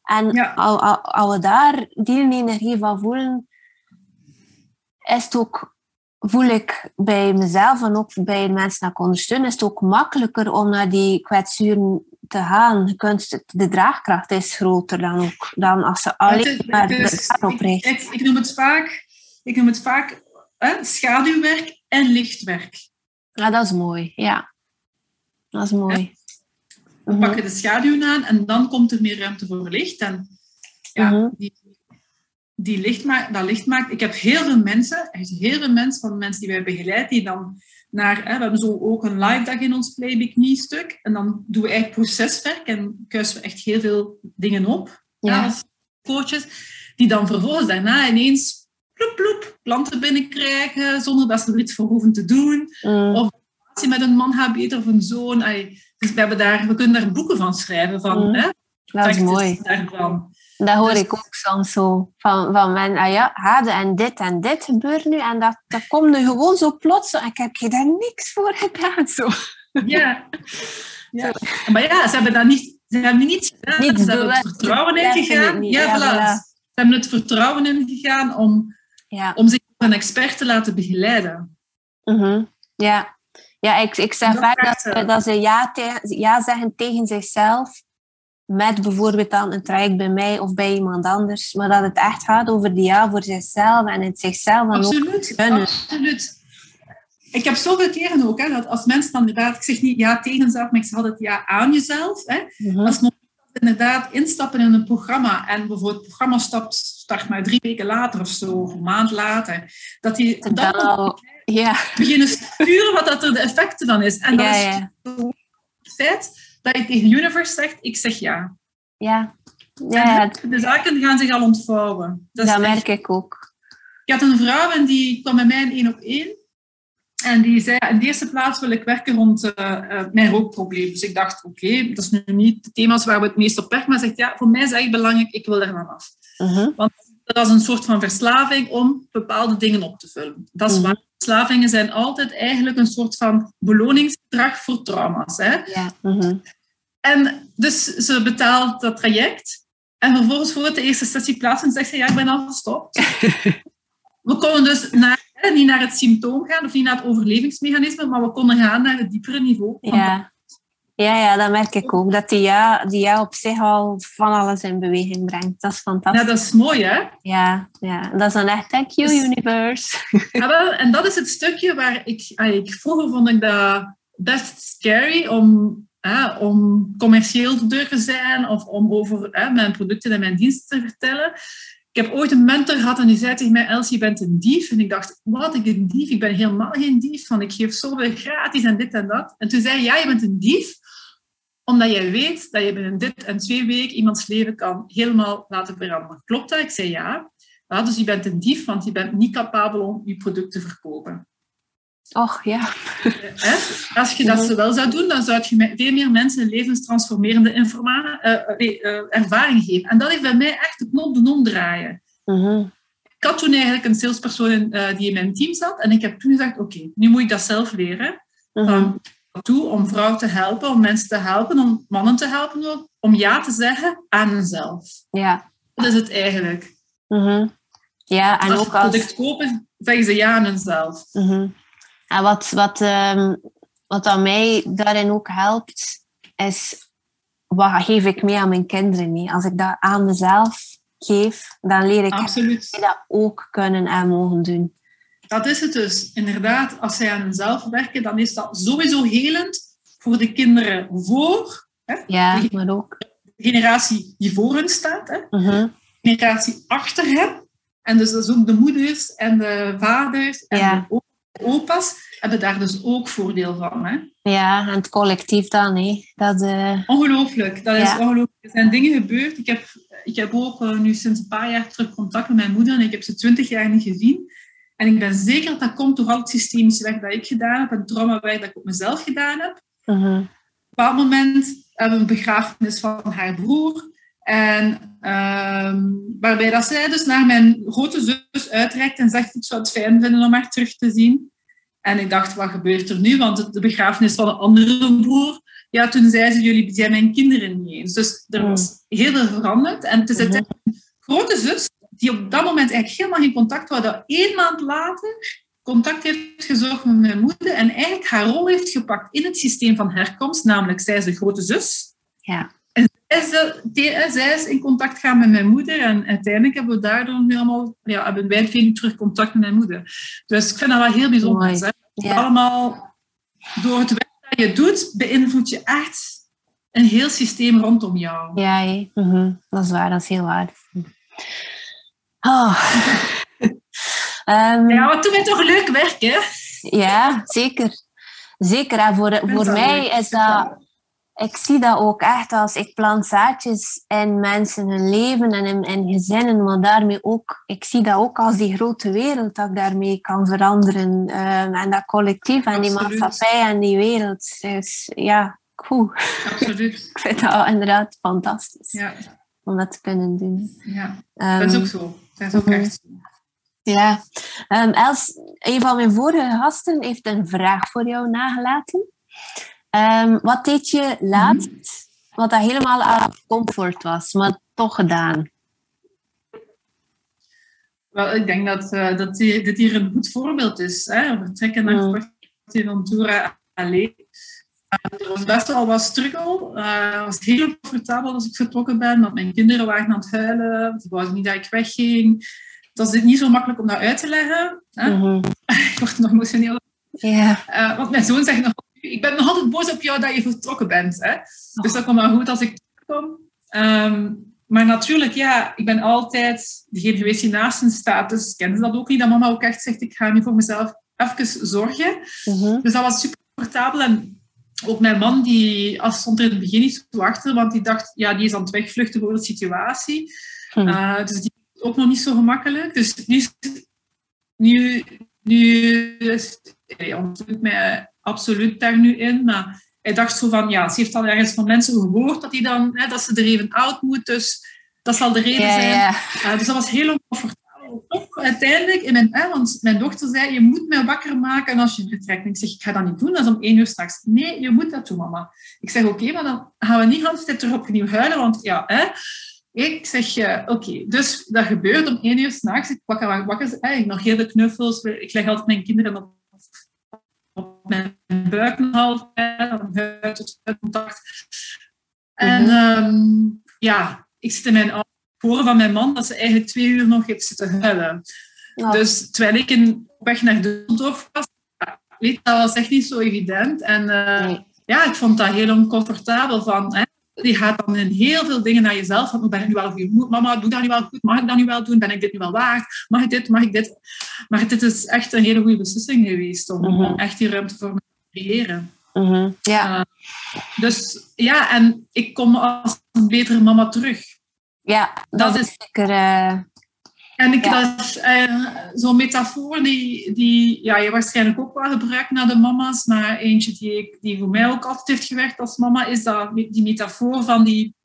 En als we daar die energie van voelen, is het ook, voel ik bij mezelf en ook bij de mensen die ik ondersteun, is het ook makkelijker om naar die kwetsuren te gaan. Je kunt, de draagkracht is groter dan, ook, dan als ze alleen maar daarop richt. Ik, ik, noem het vaak, ik noem het vaak hè, schaduwwerk en lichtwerk. Ja, dat is mooi. Ja, dat is mooi. We mhm. pakken de schaduw aan en dan komt er meer ruimte voor licht. En ja, mhm. die, die licht maakt, dat licht maakt. Ik heb heel veel mensen, echt heel veel mensen van de mensen die wij begeleiden, die dan naar, hè, we hebben zo ook een live dag in ons Playbook stuk En dan doen we eigenlijk proceswerk en kuisen we echt heel veel dingen op ja. als coaches. Die dan vervolgens daarna ineens ploep, ploep, klanten binnenkrijgen zonder dat ze er iets voor hoeven te doen. Mm. Of met een man hebt of een zoon. dus we, hebben daar, we kunnen daar boeken van schrijven. Van, mm. hè, dat is mooi. Daarvan. Dat hoor dus, ik ook soms zo. Van, van men, ah ja, hadden en dit en dit gebeurt nu. En dat, dat komt nu gewoon zo plots. En ik heb je daar niks voor gedaan. Zo. Ja. ja. Maar ja, ze hebben dat niet, ze hebben niet gedaan. Niet ze hebben het vertrouwen ingegaan. Ja, ja, voilà. Ze hebben het vertrouwen ingegaan om, ja. om zich door een expert te laten begeleiden. Mm Ja. Ja, ik, ik zeg vaak dat, dat, dat ze ja, te, ja zeggen tegen zichzelf met bijvoorbeeld dan een traject bij mij of bij iemand anders, maar dat het echt gaat over die ja voor zichzelf en het zichzelf absoluut, Absoluut. Ik heb zoveel keren ook, hè, dat als mensen dan inderdaad, ik zeg niet ja tegen jezelf, maar ik zeg altijd ja aan jezelf. Hè. Mhm. Als mensen inderdaad instappen in een programma en bijvoorbeeld het programma stapt, start maar drie weken later of zo, of een maand later, dat die dan ja. beginnen sturen wat dat er de effecten dan is. En dat is het feit dat je tegen Universe zegt, ik zeg ja. Ja. ja de zaken gaan zich al ontvouwen. Dat, dat merk ik ook. Ik had een vrouw en die kwam bij mij in één op één. En die zei, in de eerste plaats wil ik werken rond uh, mijn rookprobleem. Dus ik dacht, oké, dat is nu niet de thema's waar we het meest op werken. Maar zegt, ja, voor mij is het echt belangrijk, ik wil er van af. Uh-huh. Want dat is een soort van verslaving om bepaalde dingen op te vullen. Dat is uh-huh. waar. Verslavingen zijn altijd eigenlijk een soort van beloningsgedrag voor trauma's. Hè? Ja. Uh-huh. En dus ze betaalt dat traject. En vervolgens voor het de eerste sessie plaatsen zegt ze, ja, ik ben al gestopt. we konden dus naar, niet naar het symptoom gaan of niet naar het overlevingsmechanisme, maar we konden gaan naar het diepere niveau. Ja. Ja, ja, dat merk ik ook. Dat die ja, die ja op zich al van alles in beweging brengt. Dat is fantastisch. Ja, dat is mooi, hè? Ja, ja. dat is dan echt thank you, dus- universe. Ja, wel, en dat is het stukje waar ik... ik vroeger vond ik dat best scary om om commercieel te durven zijn of om over mijn producten en mijn diensten te vertellen. Ik heb ooit een mentor gehad en die zei tegen mij, Elsie, je bent een dief. En ik dacht, wat, ik een dief? Ik ben helemaal geen dief, van ik geef zoveel gratis en dit en dat. En toen zei hij, ja, je bent een dief, omdat jij weet dat je binnen dit en twee weken iemands leven kan helemaal laten veranderen. Klopt dat? Ik zei ja. ja dus je bent een dief, want je bent niet capabel om je product te verkopen. Och, ja. Als je dat wel zou doen, dan zou je veel meer mensen levenstransformerende uh, ervaring geven. En dat heeft bij mij echt de knop doen omdraaien. Uh Ik had toen eigenlijk een salespersoon die in mijn team zat. En ik heb toen gezegd, oké, nu moet ik dat zelf leren. Uh toe om vrouwen te helpen, om mensen te helpen, om mannen te helpen, om ja te zeggen aan mezelf. Ja. Dat is het eigenlijk. Ja, en als ook als... Als product kopen, zeggen ze ja aan hunzelf. En wat, wat, um, wat aan mij daarin ook helpt, is wat geef ik mee aan mijn kinderen mee? Als ik dat aan mezelf geef, dan leer ik Absoluut. dat ook kunnen en mogen doen. Dat is het dus. Inderdaad, als zij aan hunzelf werken, dan is dat sowieso helend voor de kinderen voor. Hè? Ja, maar ook. De generatie die voor hen staat. Hè? Uh De generatie achter hen. En dus dat is ook de moeders en de vaders en ja. de opa's hebben daar dus ook voordeel van. Hè? Ja, en het collectief dan. Hè? Dat, uh... Ongelooflijk. Dat is ongelooflijk. Er zijn dingen gebeurd. Ik heb, ik heb ook uh, nu sinds een paar jaar terug contact met mijn moeder en ik heb ze twintig jaar niet gezien. En ik ben zeker dat dat komt door al het systemische werk dat ik gedaan heb en het traumawerk dat ik op mezelf gedaan heb. Uh -huh. Op een bepaald moment hebben we een begrafenis van haar broer. En uh, waarbij dat zij dus naar mijn grote zus uitreikt en zegt, ik zou het fijn vinden om haar terug te zien. En ik dacht, wat gebeurt er nu? Want de begrafenis van een andere broer, ja, toen zei ze, jullie zijn mijn kinderen niet eens. Dus er was heel veel veranderd. En het is een grote zus die op dat moment eigenlijk helemaal geen contact had, dat één maand later contact heeft gezocht met mijn moeder en eigenlijk haar rol heeft gepakt in het systeem van herkomst, namelijk zij is de grote zus. Ja. En zij is, is in contact gaan met mijn moeder en uiteindelijk hebben we daardoor nu allemaal, ja, hebben wij veel terug contact met mijn moeder. Dus ik vind dat wel heel bijzonder. Hè? Ja. Allemaal door het werk dat je doet, beïnvloed je echt een heel systeem rondom jou. Ja, mm dat is waar, dat is heel waar. Oh. um, ja, wat doen wij toch leuk werk, hè? Ja, zeker. Zeker. En voor, voor mij is dat... Ik zie dat ook echt als ik plant zaadjes in mensen hun leven en in, in gezinnen, maar daarmee ook, ik zie dat ook als die grote wereld dat ik daarmee kan veranderen. Um, en dat collectief en die maatschappij en die wereld. Dus ja, cool. Absoluut. ik vind dat inderdaad fantastisch Ja, om dat te kunnen doen. ja. Ehm, dat is ook zo. Dat is ook mhm. echt. Ja, Ehm, Els, een van mijn vorige gasten heeft een vraag voor jou nagelaten. Ehm, wat deed je laatst, wat dat helemaal uit comfort was, maar toch gedaan? Wel, ik denk dat, eh, dat dit hier een goed voorbeeld is. Hè? We trekken naar Mm. Fuerteventura alleen. Uh, er was best wel wat struggle. Eh, het was heel comfortabel als ik vertrokken ben, want mijn kinderen waren aan het huilen. Ze wouden niet dat ik wegging. Het was niet zo makkelijk om dat uit te leggen. Hè? Mhm. Ik word nog emotioneel. Ja, Eh, want mijn zoon zegt nog, ik ben nog altijd boos op jou dat je vertrokken bent. Hè? Dus dat komt wel goed als ik terugkom. Ehm, maar natuurlijk, ja, ik ben altijd degene geweest die naast hen staat. Dus kennen ze dat ook niet, dat mama ook echt zegt, ik ga nu voor mezelf even zorgen. Mhm. Dus dat was super comfortabel. En ook mijn man, die als stond er in het begin niet zo achter, want die dacht, ja, die is aan het wegvluchten voor de situatie. Hm. Uh, dus die is ook nog niet zo gemakkelijk. Dus nu, nu, nu is, hij ondersteunt mij absoluut daar nu in. Maar hij dacht zo van, ja, ze heeft al ergens van mensen gehoord dat, hij dan, hè, dat ze er even oud moet. Dus dat zal de reden zijn. Uh, dus dat was heel oncomfortabel. Ook uiteindelijk, in mijn, hè, want mijn dochter zei, je moet mij wakker maken als je vertrekt. En ik zeg, ik ga dat niet doen, dat is om één uur s'nachts. Nee, je moet dat doen, mama. Ik zeg, oké, maar dan gaan we niet de tijd erop opnieuw huilen, want ja, hè. Ik zeg, uh, oké, dus dat gebeurt om één uur s'nachts. Ik wakker, wakker, hè, ik nog heel de knuffels. Ik leg altijd mijn kinderen op, op mijn buik nog altijd, van huid tot contact. En mm -hmm. ja, ik zit in mijn horen van mijn man dat ze eigenlijk twee uur nog heeft zitten huilen. Dus terwijl ik in, op weg naar Düsseldorf was, weet, dat was echt niet zo evident. En uh, ja, ik vond dat heel oncomfortabel. Van, hè, die gaat dan in heel veel dingen naar jezelf. Van, ben ik nu wel goed? Mama, doe dat nu wel goed? Mag ik dat nu wel doen? Ben ik dit nu wel waard? Mag ik dit? Mag ik dit? Maar dit is echt een hele goede beslissing geweest om mm -hmm. echt die ruimte voor me te creëren. Mm -hmm. Ja. Uh, dus ja, en ik kom als een betere mama terug. Ja, dat, dat is zeker. Uh, en ik, ja. dat is uh, zo'n metafoor die, die ja, je waarschijnlijk ook wel gebruikt naar de mama's, maar eentje die, ik, die voor mij ook altijd heeft gewerkt als mama, is dat, die metafoor van, die,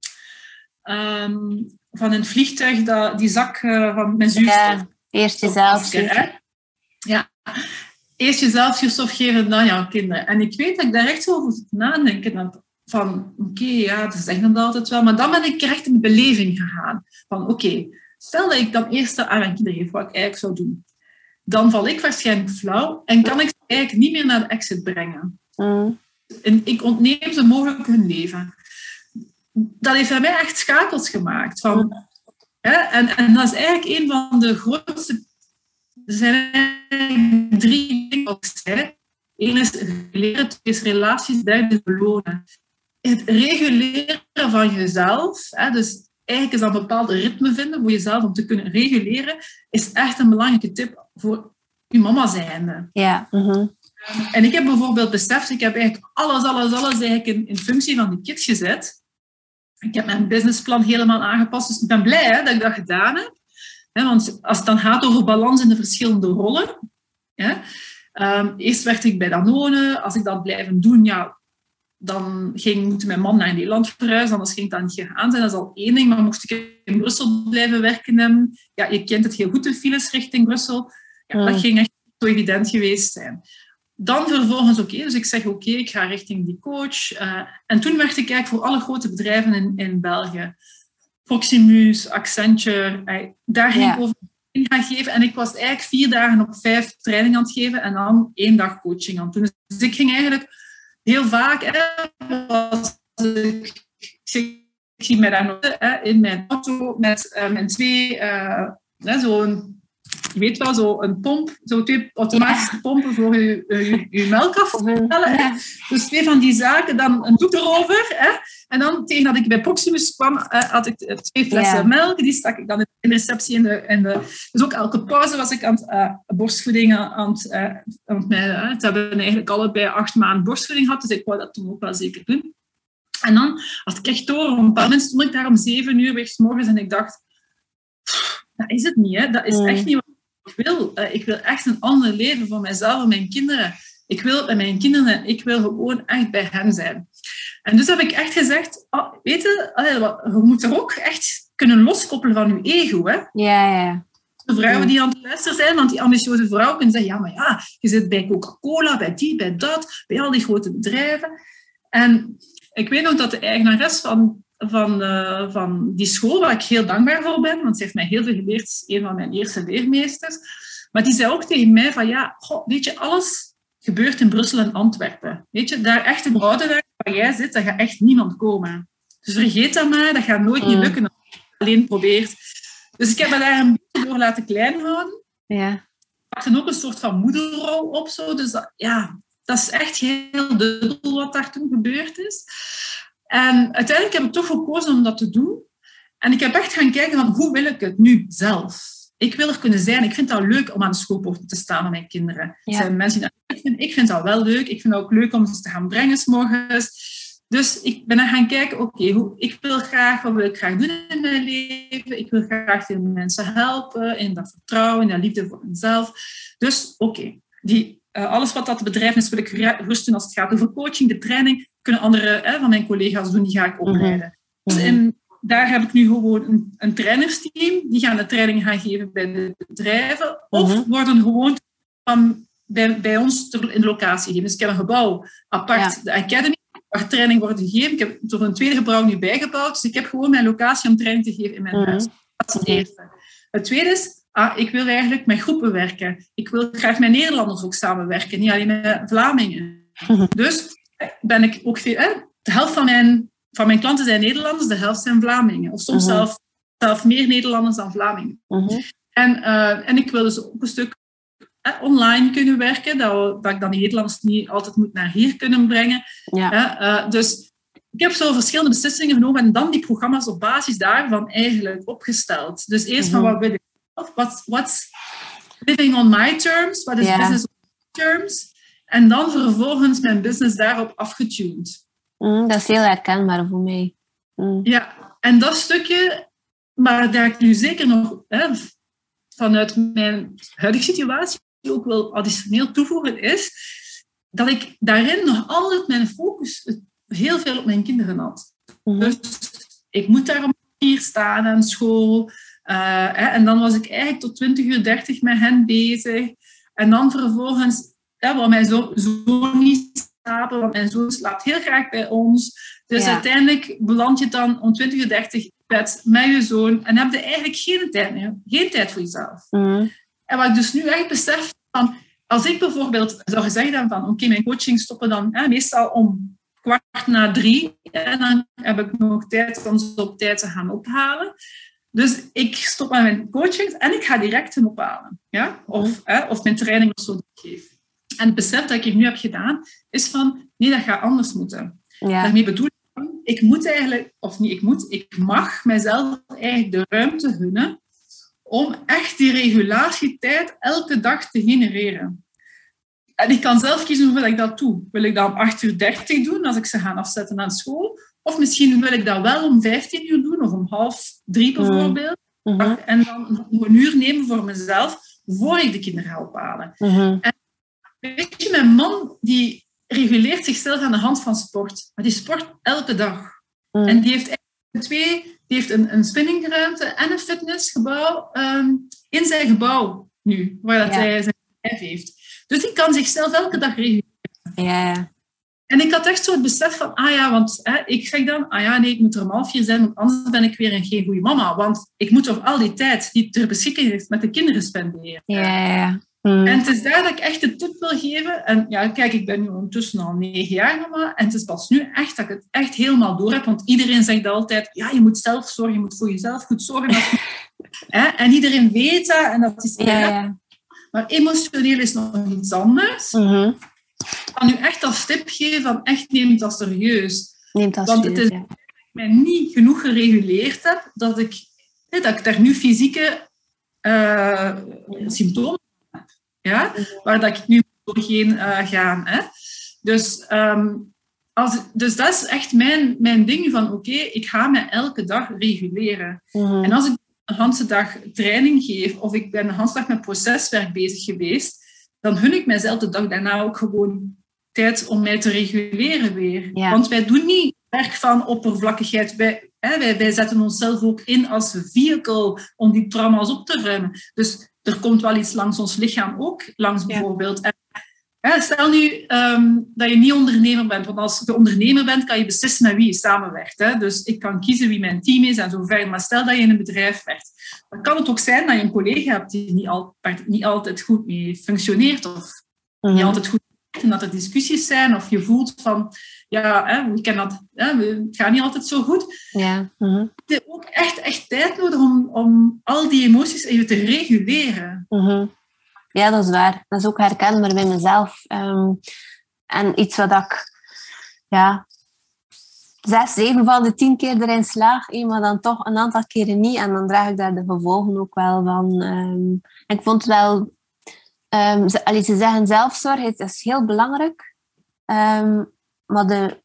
um, van een vliegtuig, dat, die zak uh, van mijn zuurstof. Ja, eerst jezelf. Ja, eerst jezelf zuurstof geven, dan jouw kinderen. En ik weet dat ik daar echt zo over zit nadenken van oké, okay, ja, dat is echt dat altijd wel. Maar dan ben ik echt in de beleving gegaan. Van oké, okay, stel dat ik dan eerst aan mijn kinderen geef, wat ik eigenlijk zou doen. Dan val ik waarschijnlijk flauw en kan ik ze eigenlijk niet meer naar de exit brengen. Mm. En ik ontneem ze mogelijk hun leven. Dat heeft bij mij echt schakels gemaakt. Van, mm. hè, en, en dat is eigenlijk een van de grootste... Er zijn drie dingen. Eén is reguleren, twee is relaties, derde is belonen het reguleren van jezelf, hè, dus eigenlijk is dat een bepaalde ritme vinden voor jezelf om te kunnen reguleren, is echt een belangrijke tip voor je mama zijnde. Ja. Uh-huh. En ik heb bijvoorbeeld beseft, ik heb eigenlijk alles, alles, alles eigenlijk in, in functie van die kids gezet. Ik heb mijn businessplan helemaal aangepast, dus ik ben blij hè, dat ik dat gedaan heb. want als het dan gaat over balans in de verschillende rollen, um, eerst werkte ik bij Danone, als ik dat blijven doen, ja, dan ging, mijn man naar Nederland verhuizen, anders ging dat niet gegaan zijn. Dat is al één ding. Maar mocht ik in Brussel blijven werken, ja, je kent het heel goed, de files richting Brussel. Ja, Dat ging echt zo evident geweest zijn. Dan vervolgens, oké, dus ik zeg oké, ik ga richting die coach. Uh, en toen werkte ik eigenlijk voor alle grote bedrijven in, in België. Proximus, Accenture, uh, daar ging ik over gaan geven. En ik was eigenlijk vier dagen op vijf training aan het geven en dan één dag coaching aan het doen. Dus ik ging eigenlijk heel vaak, ik, ik, zie mij daar nog hè, in mijn auto met uh, mijn twee, uh, zo'n, weet wel, zo een pomp, zo twee automatische ja. pompen voor je, je, je melk af ja. Dus twee van die zaken, dan een doek erover. Hè. En dan tegen dat ik bij Proximus kwam, uh, had ik twee flessen ja. melk. Die stak ik dan in de receptie. In de, in de, dus ook elke pauze was ik aan het uh, borstvoeding aan het... Uh, aan het het hebben eigenlijk allebei acht maanden borstvoeding gehad, dus ik wou dat toen ook wel zeker doen. En dan had ik echt door. Op een bepaald moment stond ik daar om zeven uur weg morgens en ik dacht... Dat is het niet, hè. Dat is echt niet wat ik wil. ik wil echt een ander leven voor mijzelf en mijn kinderen. Ik wil bij mijn kinderen, ik wil gewoon echt bij hen zijn. En dus heb ik echt gezegd, oh, weet je, je moet er ook echt kunnen loskoppelen van je ego. Hè? Ja, ja. De vrouwen die aan het luisteren zijn, want die ambitieuze vrouwen kunnen zeggen, ja, maar ja, je zit bij Coca-Cola, bij die, bij dat, bij al die grote bedrijven. En ik weet nog dat de eigenares van, van, uh, van die school, waar ik heel dankbaar voor ben, want ze heeft mij heel veel geleerd, een van mijn eerste leermeesters, maar die zei ook tegen mij van, ja, goh, weet je, alles gebeurt in Brussel en Antwerpen. Weet je, daar echt in Oudenarde, waar jij zit, daar gaat echt niemand komen. Dus vergeet dat maar, dat gaat nooit niet lukken als je alleen probeert. Dus ik heb me daar een beetje door laten klein houden. Ja. Ik had ook een soort van moederrol op. Zo. Dus dat, ja, dat is echt heel dubbel wat daar toen gebeurd is. En uiteindelijk heb ik toch gekozen om dat te doen. En ik heb echt gaan kijken van hoe wil ik het nu zelf? Ik wil er kunnen zijn. Ik vind het leuk om aan de schoolpoort te staan met mijn kinderen. Ja. zijn mensen die dat vinden. Ik vind dat wel leuk. Ik vind het ook leuk om ze te gaan brengen s morgens. Dus ik ben dan gaan kijken, oké, okay, ik wil graag, wat wil ik graag doen in mijn leven? Ik wil graag veel mensen helpen, in dat vertrouwen, in dat liefde voor mezelf. Dus oké, okay, die alles wat dat bedrijf is, wil ik gerust doen als het gaat over coaching, de training. Kunnen andere van mijn collega's doen, die ga ik opleiden. Dus in, daar heb ik nu gewoon een, een trainersteam. Die gaan de training gaan geven bij de bedrijven. Of worden gewoon van, bij, bij ons in de locatie gegeven. Dus ik heb een gebouw apart, de Academy, waar training wordt gegeven. Ik heb er een tweede gebouw nu bijgebouwd. Dus ik heb gewoon mijn locatie om training te geven in mijn huis. Dat is het eerste. Het tweede is, ah, ik wil eigenlijk met groepen werken. Ik wil graag met Nederlanders ook samenwerken, niet alleen met Vlamingen. Dus ben ik ook veel... de helft van mijn van mijn klanten zijn Nederlanders, de helft zijn Vlamingen. Of soms mhm. zelf, zelf meer Nederlanders dan Vlamingen. Mhm. en, uh, en ik wil dus ook een stuk eh, online kunnen werken, dat, dat ik dan de Nederlanders niet altijd moet naar hier kunnen brengen. Ja. Uh, dus ik heb zo verschillende beslissingen genomen en dan die programma's op basis daarvan eigenlijk opgesteld. Dus eerst van mhm. wat wil ik What's, what's living on my terms? Wat is business on my terms? En dan vervolgens mijn business daarop afgetuned. Mm, dat is heel herkenbaar voor mij. Mm. Ja, en dat stukje, maar dat ik nu zeker nog hè, vanuit mijn huidige situatie ook wel additioneel toevoegen, is dat ik daarin nog altijd mijn focus heel veel op mijn kinderen had. Mhm. Dus ik moet daar om hier staan aan school. Hè, en dan was ik eigenlijk tot 20 uur 30 met hen bezig. En dan vervolgens, wat mijn zoon zo niet slapen, want mijn zoon slaapt heel graag bij ons. Dus uiteindelijk beland je dan om 20.30 uur bed met je zoon en heb je eigenlijk geen tijd meer, geen tijd voor jezelf. Mm. En wat ik dus nu echt besef, van, als ik bijvoorbeeld zou zeggen van, oké, mijn coaching stoppen dan hè, meestal om kwart na drie, en dan heb ik nog tijd om ze op tijd te gaan ophalen. Dus ik stop met mijn coaching en ik ga direct hem ophalen. Ja? Of, hè, of mijn training of zo geef. En het besef dat ik nu heb gedaan, is van, nee, dat gaat anders moeten. Ja. Daarmee bedoel ik, ik moet eigenlijk, of niet ik moet, ik mag mijzelf eigenlijk de ruimte gunnen om echt die regulatietijd elke dag te genereren. En ik kan zelf kiezen hoeveel ik dat doe. Wil ik dat om 8 uur 30 doen, als ik ze ga afzetten aan school? Of misschien wil ik dat wel om 15 uur doen, of om half drie mm. bijvoorbeeld. Mm -hmm. En dan een uur nemen voor mezelf, voor ik de kinderen ga ophalen. Mm -hmm. Weet je, mijn man die reguleert zichzelf aan de hand van sport. Maar die sport elke dag. Mm. En die heeft twee, die heeft een, een spinningruimte en een fitnessgebouw um, in zijn gebouw nu, waar dat hij zijn bedrijf heeft. Dus die kan zichzelf elke dag reguleren. Ja. En ik had echt zo het besef van, ah ja, want hè, ik zeg dan, ah ja, nee, ik moet er om half vier zijn, want anders ben ik weer een geen goede mama. Want ik moet toch al die tijd die ter beschikking is met de kinderen spenderen. Ja, Mm. En het is daar dat ik echt de tip wil geven. En ja, kijk, ik ben nu ondertussen al negen jaar mama. En het is pas nu echt dat ik het echt helemaal door heb. Want iedereen zegt altijd, ja, je moet zelf zorgen. Je moet voor jezelf goed zorgen. hè? En iedereen weet dat. En dat is ja, ja. Maar emotioneel is nog iets anders. Mm Ik kan nu echt als tip geven van echt neem dat serieus. Neem dat Want het is dat ik mij niet genoeg gereguleerd heb dat ik, dat ik daar nu fysieke uh, symptomen ja? waar dat ik nu doorheen uh, gaan. Hè? Dus, um, als, dus dat is echt mijn, mijn ding van oké, ik ga me elke dag reguleren. Mhm. En als ik een hele dag training geef of ik ben een hele dag met proceswerk bezig geweest, dan hun ik mijzelf de dag daarna ook gewoon tijd om mij te reguleren weer. Want wij doen niet werk van oppervlakkigheid. Wij, hè, wij, wij zetten onszelf ook in als vehicle om die trauma's op te ruimen. Dus er komt wel iets langs ons lichaam ook, langs bijvoorbeeld. En, stel nu um, dat je niet ondernemer bent, want als je ondernemer bent, kan je beslissen met wie je samenwerkt. Hè? Dus ik kan kiezen wie mijn team is en zo verder. Maar stel dat je in een bedrijf werkt, dan kan het ook zijn dat je een collega hebt die niet, al, niet altijd goed mee functioneert of niet mhm. altijd goed en dat er discussies zijn of je voelt van, ja, hè, we kennen dat, hè, het gaat niet altijd zo goed. Ja. Uh Het is ook echt, echt tijd nodig om, om al die emoties even te reguleren. Uh Ja, dat is waar. Dat is ook herkenbaar bij mezelf. Ehm, en iets wat ik, ja, zes, zeven van de tien keer erin slaag, maar dan toch een aantal keren niet. En dan draag ik daar de gevolgen ook wel van. Um, ik vond wel Um, ze, zeggen zelfzorg het is heel belangrijk. Maar de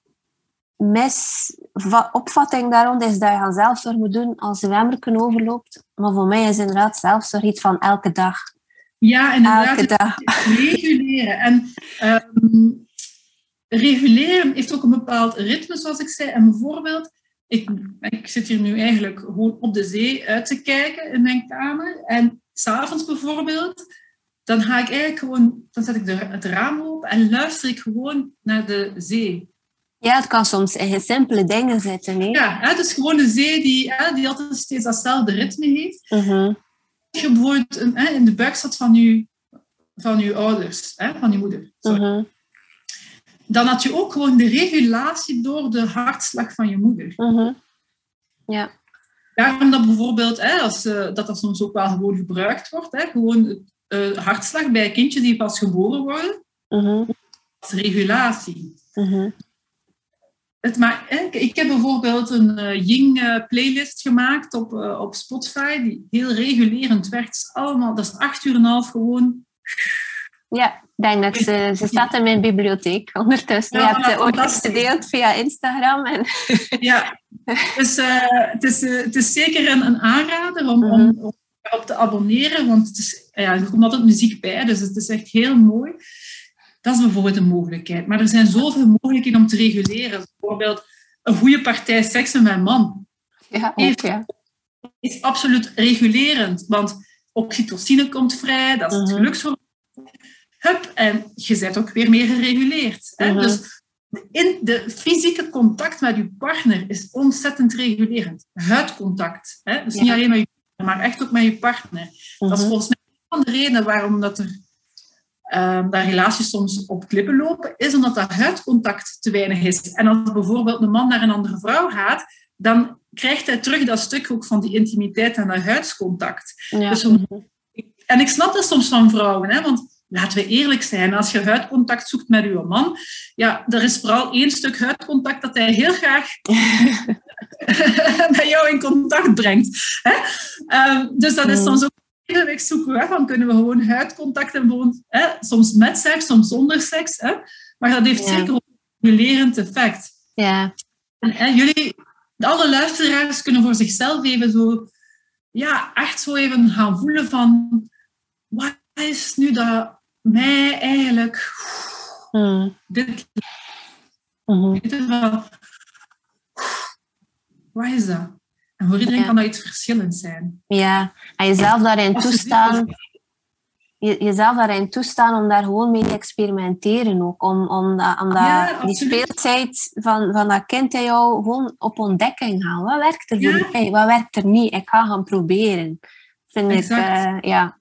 misopvatting daarom is dat je aan zelfzorg moet doen als de wemmerken overloopt. Maar voor mij is inderdaad zelfzorg iets van elke dag. Ja, inderdaad. Elke. Reguleren. En um, reguleren heeft ook een bepaald ritme, zoals ik zei. En bijvoorbeeld, ik, ik zit hier nu eigenlijk gewoon op de zee uit te kijken in mijn kamer. En s'avonds bijvoorbeeld, dan ga ik eigenlijk gewoon, dan zet ik de, het raam open en luister ik gewoon naar de zee. Ja, het kan soms simpele dingen zitten. Hè? Ja, het is gewoon de zee die, die altijd steeds datzelfde ritme heeft. Mhm. Je bijvoorbeeld in de buik zat van je, van je ouders, van je moeder, Mhm. dan had je ook gewoon de regulatie door de hartslag van je moeder. Mhm. Ja. Daarom dat bijvoorbeeld, hè, als, eh, dat dat soms ook wel gewoon gebruikt wordt, hè, gewoon uh, hartslag bij kindjes die pas geboren worden, Mhm. als regulatie. Het, ik heb bijvoorbeeld een eh, Ying-playlist gemaakt op, eh, op Spotify, die heel regulerend werkt. Allemaal, dat is acht uur en een half gewoon. Ja, ik denk dat ze, ze staat in mijn bibliotheek ondertussen. Ja, je hebt fantastisch. gedeeld via Instagram. En... Ja, dus eh, het, is, eh, het is zeker een, een aanrader om, om, Mhm. om erop te abonneren, want het is, ja, er komt altijd muziek bij, dus het is echt heel mooi. Dat is bijvoorbeeld een mogelijkheid. Maar er zijn zoveel mogelijkheden om te reguleren. Bijvoorbeeld een goede partij seks met mijn man. Ja, ook, ja. is absoluut regulerend. Want oxytocine komt vrij, dat is het Mhm. gelukshormoon. Hup, en je bent ook weer meer gereguleerd. Hè? Mhm. Dus in de fysieke contact met je partner is ontzettend regulerend. Huidcontact. Hè? Dus Ja. niet alleen met je partner, maar echt ook met je partner. Dat is Mhm. volgens mij een van de redenen waarom dat er ehm, dat relaties soms op klippen lopen, is omdat dat huidcontact te weinig is. En als bijvoorbeeld een man naar een andere vrouw gaat, dan krijgt hij terug dat stuk ook van die intimiteit en dat huidscontact. Ja. Dus En ik snap dat soms van vrouwen, hè, want laten we eerlijk zijn, als je huidcontact zoekt met uw man, ja, er is vooral één stuk huidcontact dat hij heel graag met jou in contact brengt. Hè? Ehm, dus dat is Mm. soms ook een evenwicht zoeken, hè, van kunnen we gewoon huidcontact hebben, gewoon, hè, soms met seks, soms zonder seks. Hè? Maar dat heeft Ja. zeker een regulerend effect. ja. En, hè, jullie, alle luisteraars kunnen voor zichzelf even zo, ja, echt zo even gaan voelen van, wat is nu dat mij eigenlijk Mhm. dit je wel, wat is dat? En voor iedereen Ja. kan dat iets verschillends zijn. Ja, en jezelf daarin toestaan, je, jezelf daarin toestaan om daar gewoon mee te experimenteren ook. Om, om, om Ja, die speelsheid van, van dat kind in jou gewoon op ontdekking gaan. Wat werkt er voor Ja. mij? Wat werkt er niet? Ik ga gaan proberen. Vind ik, eh, ja.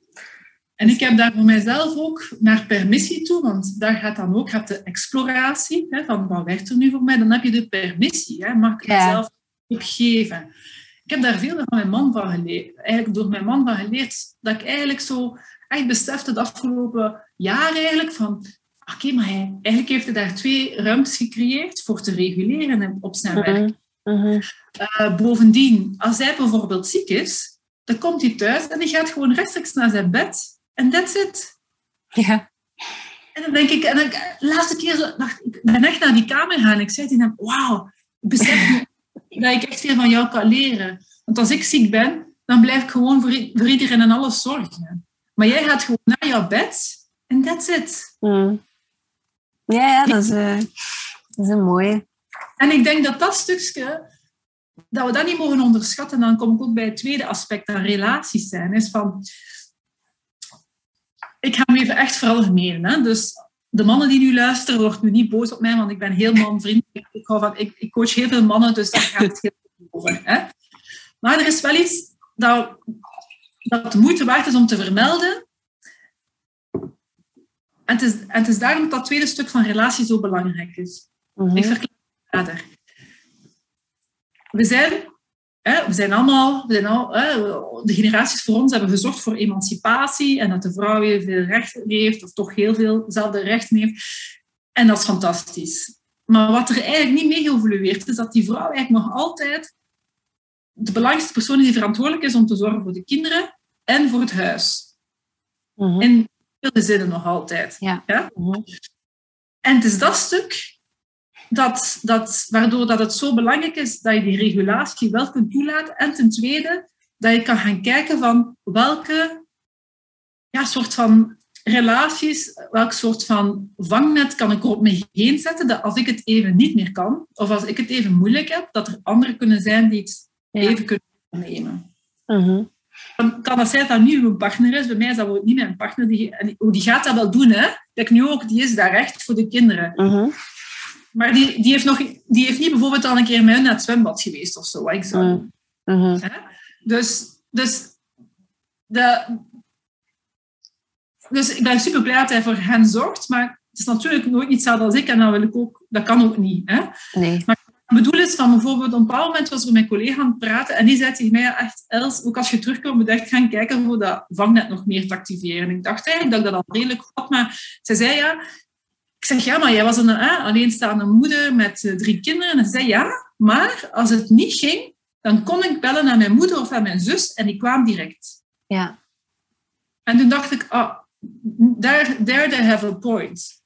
En ik heb daar voor mijzelf ook naar permissie toe, want daar gaat dan ook, hebt de exploratie, hè, van wat werkt er nu voor mij, dan heb je de permissie, hè, mag ik mezelf ook geven. Ik heb daar veel van mijn man van geleerd, eigenlijk door mijn man van geleerd, dat ik eigenlijk zo echt besefte de afgelopen jaren eigenlijk van, oké, maar hij, eigenlijk heeft hij daar twee ruimtes gecreëerd voor te reguleren op zijn werk. Mhm. Mhm. Uh, bovendien, als hij bijvoorbeeld ziek is, dan komt hij thuis en hij gaat gewoon rechtstreeks naar zijn bed. En that's it. Ja. En dan denk ik, en dan, de laatste keer dacht ik, ben echt naar die kamer gegaan en ik zei tegen hem, wauw, ik besef nu dat ik echt veel van jou kan leren. Want als ik ziek ben, dan blijf ik gewoon voor, iedereen en alles zorgen. Maar jij gaat gewoon naar jouw bed en that's it. Mm. Ja, ja, dat is, dat is een mooie. En ik denk dat dat stukje, dat we dat niet mogen onderschatten. Dan kom ik ook bij het tweede aspect dat relaties zijn. Is van, ik ga hem even echt veralgemenen. Hè? Dus de mannen die nu luisteren, wordt nu niet boos op mij, want ik ben heel manvriendelijk. Ik, hou van, ik, ik coach heel veel mannen, dus daar gaat het heel veel over. Hè? Maar er is wel iets dat, dat de moeite waard is om te vermelden. En het, is, en het is daarom dat dat tweede stuk van relatie zo belangrijk is. Mhm. Ik verklaar het verder. We zijn, we zijn allemaal, we zijn al, hè, de generaties voor ons hebben gezorgd voor emancipatie en dat de vrouw weer veel rechten heeft, of toch heel veel zelfde rechten heeft. En dat is fantastisch. Maar wat er eigenlijk niet mee geëvolueerd is, dat die vrouw eigenlijk nog altijd de belangrijkste persoon is die verantwoordelijk is om te zorgen voor de kinderen en voor het huis. Mhm. In veel gezinnen nog altijd. Ja. Ja? Mhm. En het is dat stuk dat, dat, waardoor dat het zo belangrijk is dat je die regulatie wel kunt toelaten. En ten tweede, dat je kan gaan kijken van welke ja, soort van relaties, welk soort van vangnet kan ik er op me heen zetten, dat als ik het even niet meer kan, of als ik het even moeilijk heb, dat er anderen kunnen zijn die het even kunnen nemen. Mhm. Dan kan dat zijn dat nu uw partner is. Bij mij is dat niet mijn partner. Die, en die, die gaat dat wel doen, hè. Kijk, nu ook, die is daar echt voor de kinderen. Mhm. Maar die, die, heeft nog, die heeft niet bijvoorbeeld al een keer met naar het zwembad geweest of zo. Ik zou. Mhm. Hè? Dus, dus, de, dus ik ben super blij dat hij voor hen zorgt, maar het is natuurlijk nooit niet hetzelfde als ik en dat, wil ik ook, dat kan ook niet. Hè? Nee. Maar ik bedoel is van bijvoorbeeld, op een bepaald moment was er mijn collega aan het praten en die zei tegen mij, echt, Els, ook als je terugkomt, moet je echt gaan kijken hoe dat vangnet nog meer te activeren. Ik dacht eigenlijk dat ik dat al redelijk had, maar zij zei ja, ik zeg ja, maar jij was een hè, alleenstaande moeder met eh, drie kinderen. En ze zei ja, maar als het niet ging, dan kon ik bellen naar mijn moeder of naar mijn zus en die kwam direct. Ja. En toen dacht ik, ah, there, there they have a point.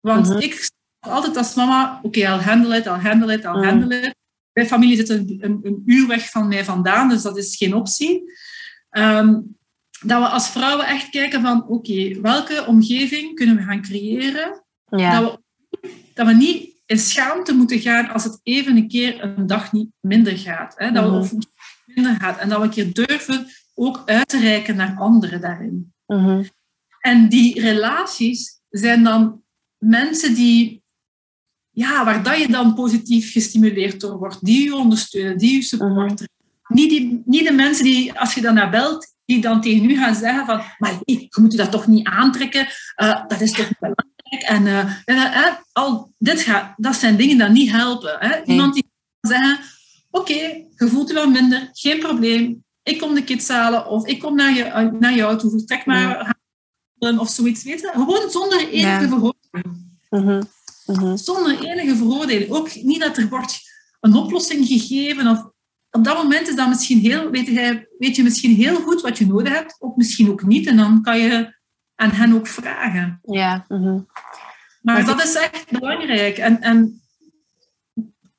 Want Mhm. ik zeg altijd als mama, oké, I'll handle it, I'll handle it, I'll Mhm. handle it. Mijn familie zit een, een, een uur weg van mij vandaan, dus dat is geen optie. Ehm, dat we als vrouwen echt kijken van, oké, welke omgeving kunnen we gaan creëren Ja. dat, we, dat we niet in schaamte moeten gaan als het even een keer een dag niet minder gaat. Hè? Dat Mhm. we minder gaat. En dat we een keer durven ook uit te reiken naar anderen daarin. Mhm. En die relaties zijn dan mensen die, ja, waar dat je dan positief gestimuleerd door wordt, die je ondersteunen, die je supporten. Niet, die, niet de mensen die, als je dan naar belt, die dan tegen u gaan zeggen van, maar je moet je dat toch niet aantrekken, Eh, dat is toch niet belangrijk. En eh, en, eh, al, dit gaat, dat zijn dingen die niet helpen. Hè? Iemand die kan zeggen, oké, je voelt je wel minder, geen probleem, ik kom de kids halen of ik kom naar, je, naar jou toe, vertrek maar of zoiets weten. Gewoon zonder enige Ja. veroordeling. Mhm. Mhm. Zonder enige veroordeling. Ook niet dat er wordt een oplossing gegeven. Of, op dat moment is dat misschien heel, weet, je, weet je misschien heel goed wat je nodig hebt, of misschien ook niet. En dan kan je aan hen ook vragen. Ja. Mhm. Maar Maar dat is echt belangrijk. En, en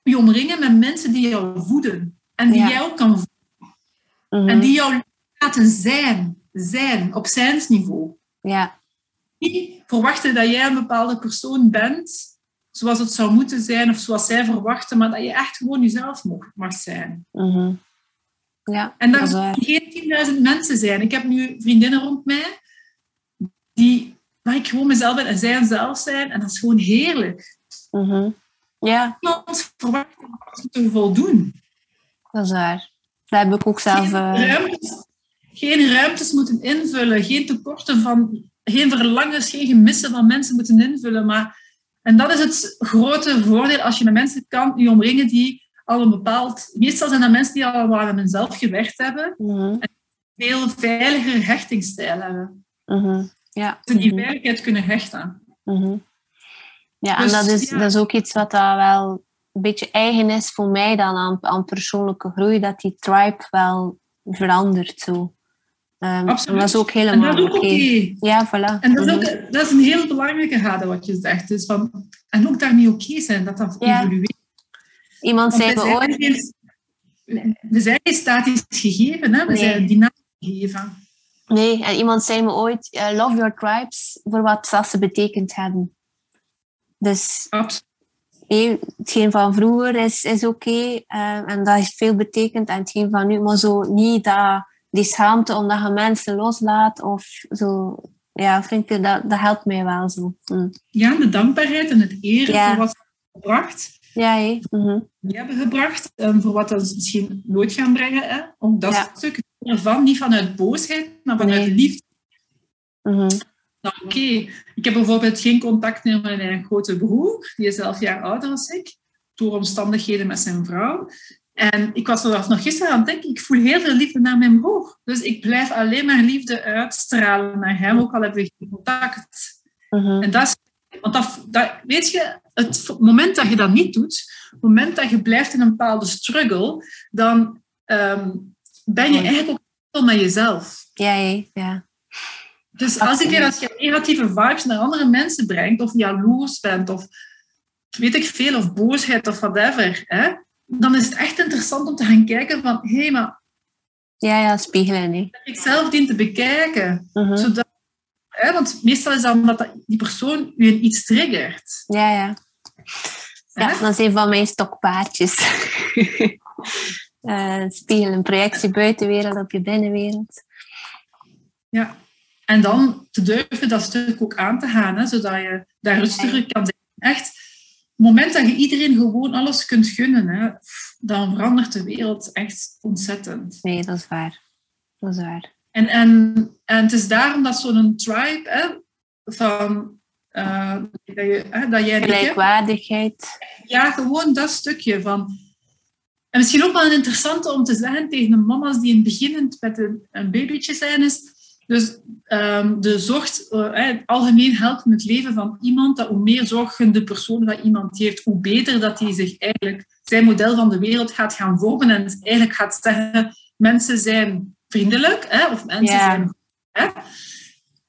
je omringen met mensen die jou voeden. En die Ja. ook kan voeden. Mhm. En die jou laten zijn. Zijn, op zijn niveau. Ja. niet verwachten dat jij een bepaalde persoon bent, zoals het zou moeten zijn of zoals zij verwachten, maar dat je echt gewoon jezelf mag, mag zijn. Mhm. Ja, En dat waar. geen 10.000 mensen zijn. Ik heb nu vriendinnen rond mij die, waar ik gewoon mezelf ben en zij zelf zijn. En dat is gewoon heerlijk. Mhm. Ja, Niemand verwacht dat te voldoen. dat is waar. Dat heb ik ook zelf... Geen, eh, ruimtes, geen ruimtes moeten invullen, geen tekorten van, geen verlangens, geen gemissen van mensen moeten invullen. Maar, en dat is het grote voordeel als je met mensen kan je omringen die al een bepaald... Meestal zijn dat mensen die al aan hunzelf gewerkt hebben, mhm. veel veiliger hechtingsstijl hebben. Mhm. Ja. Ze die Mhm. veiligheid kunnen hechten. Mhm. Ja, Dus, en dat is, ja. dat is ook iets wat dat wel een beetje eigen is voor mij dan aan, aan persoonlijke groei, dat die tribe wel verandert zo. Ehm, Absoluut. dat is ook helemaal oké. oké. Ja, voilà. En dat is, Mhm. ook, dat is een heel belangrijke gade wat je zegt. Dus van, en ook daarmee oké zijn, dat dat Ja. evolueert. Iemand Want zei we me ooit... geen- we zijn geen statisch gegeven, hè? we Nee. zijn dynamisch gegeven. Nee, en iemand zei me ooit, eh, love your tribes voor wat dat ze betekend hebben. Dus Absoluut. nee, hetgeen van vroeger is, is oké eh, en dat heeft veel betekend. En hetgeen van nu, maar zo niet dat, die schaamte omdat je mensen loslaat of zo. Ja, vind ik, dat, dat helpt mij wel zo. Hm. Ja, de dankbaarheid en het eren Ja. voor wat ze hebben gebracht, Ja, hé. Mhm. die hebben gebracht, en voor wat ze misschien nooit gaan brengen. Hè? Ook dat Ja. stuk ervan, niet vanuit boosheid, maar vanuit Nee. liefde. Nou, Oké, ik heb bijvoorbeeld geen contact meer met mijn grote broer, die is elf jaar ouder dan ik, door omstandigheden met zijn vrouw. En ik was er nog gisteren aan het denken, ik voel heel veel liefde naar mijn broer. Dus ik blijf alleen maar liefde uitstralen naar hem, ook al hebben we geen contact. Mhm. En dat is, want dat, dat, weet je, het moment dat je dat niet doet, het moment dat je blijft in een bepaalde struggle, dan ehm, ben je eigenlijk ook heel met jezelf. Ja, ja. Dus als ik weer als je negatieve vibes naar andere mensen brengt, of jaloers bent, of weet ik veel, of boosheid of whatever, hè, dan is het echt interessant om te gaan kijken van, hé, hey, maar Ja, ja, spiegelen. Nee. Dat ik zelf dien te bekijken. Mhm. zodat, hè, want meestal is dan dat die persoon je iets triggert. Ja, ja. Ja, dat is een van mijn stokpaardjes. uh, spiegelen, projectie buitenwereld op je binnenwereld. Ja, en dan te durven dat stuk ook aan te gaan, hè, zodat je daar rustiger kan zijn. Echt, moment dat je iedereen gewoon alles kunt gunnen, hè, dan verandert de wereld echt ontzettend. Nee, dat is waar. Dat is waar. En, en, en het is daarom dat zo'n tribe hè, van uh, dat, je, hè, dat jij... Gelijkwaardigheid. Ja, gewoon dat stukje van... En misschien ook wel een interessante om te zeggen tegen de mama's die in het begin met een, een babytje zijn, is dus um, de zorg, uh, algemeen helpt in het leven van iemand, dat hoe meer zorgende persoon dat iemand heeft, hoe beter dat hij zich eigenlijk zijn model van de wereld gaat gaan vormen en eigenlijk gaat zeggen, mensen zijn vriendelijk, hè, of mensen zijn... Hè.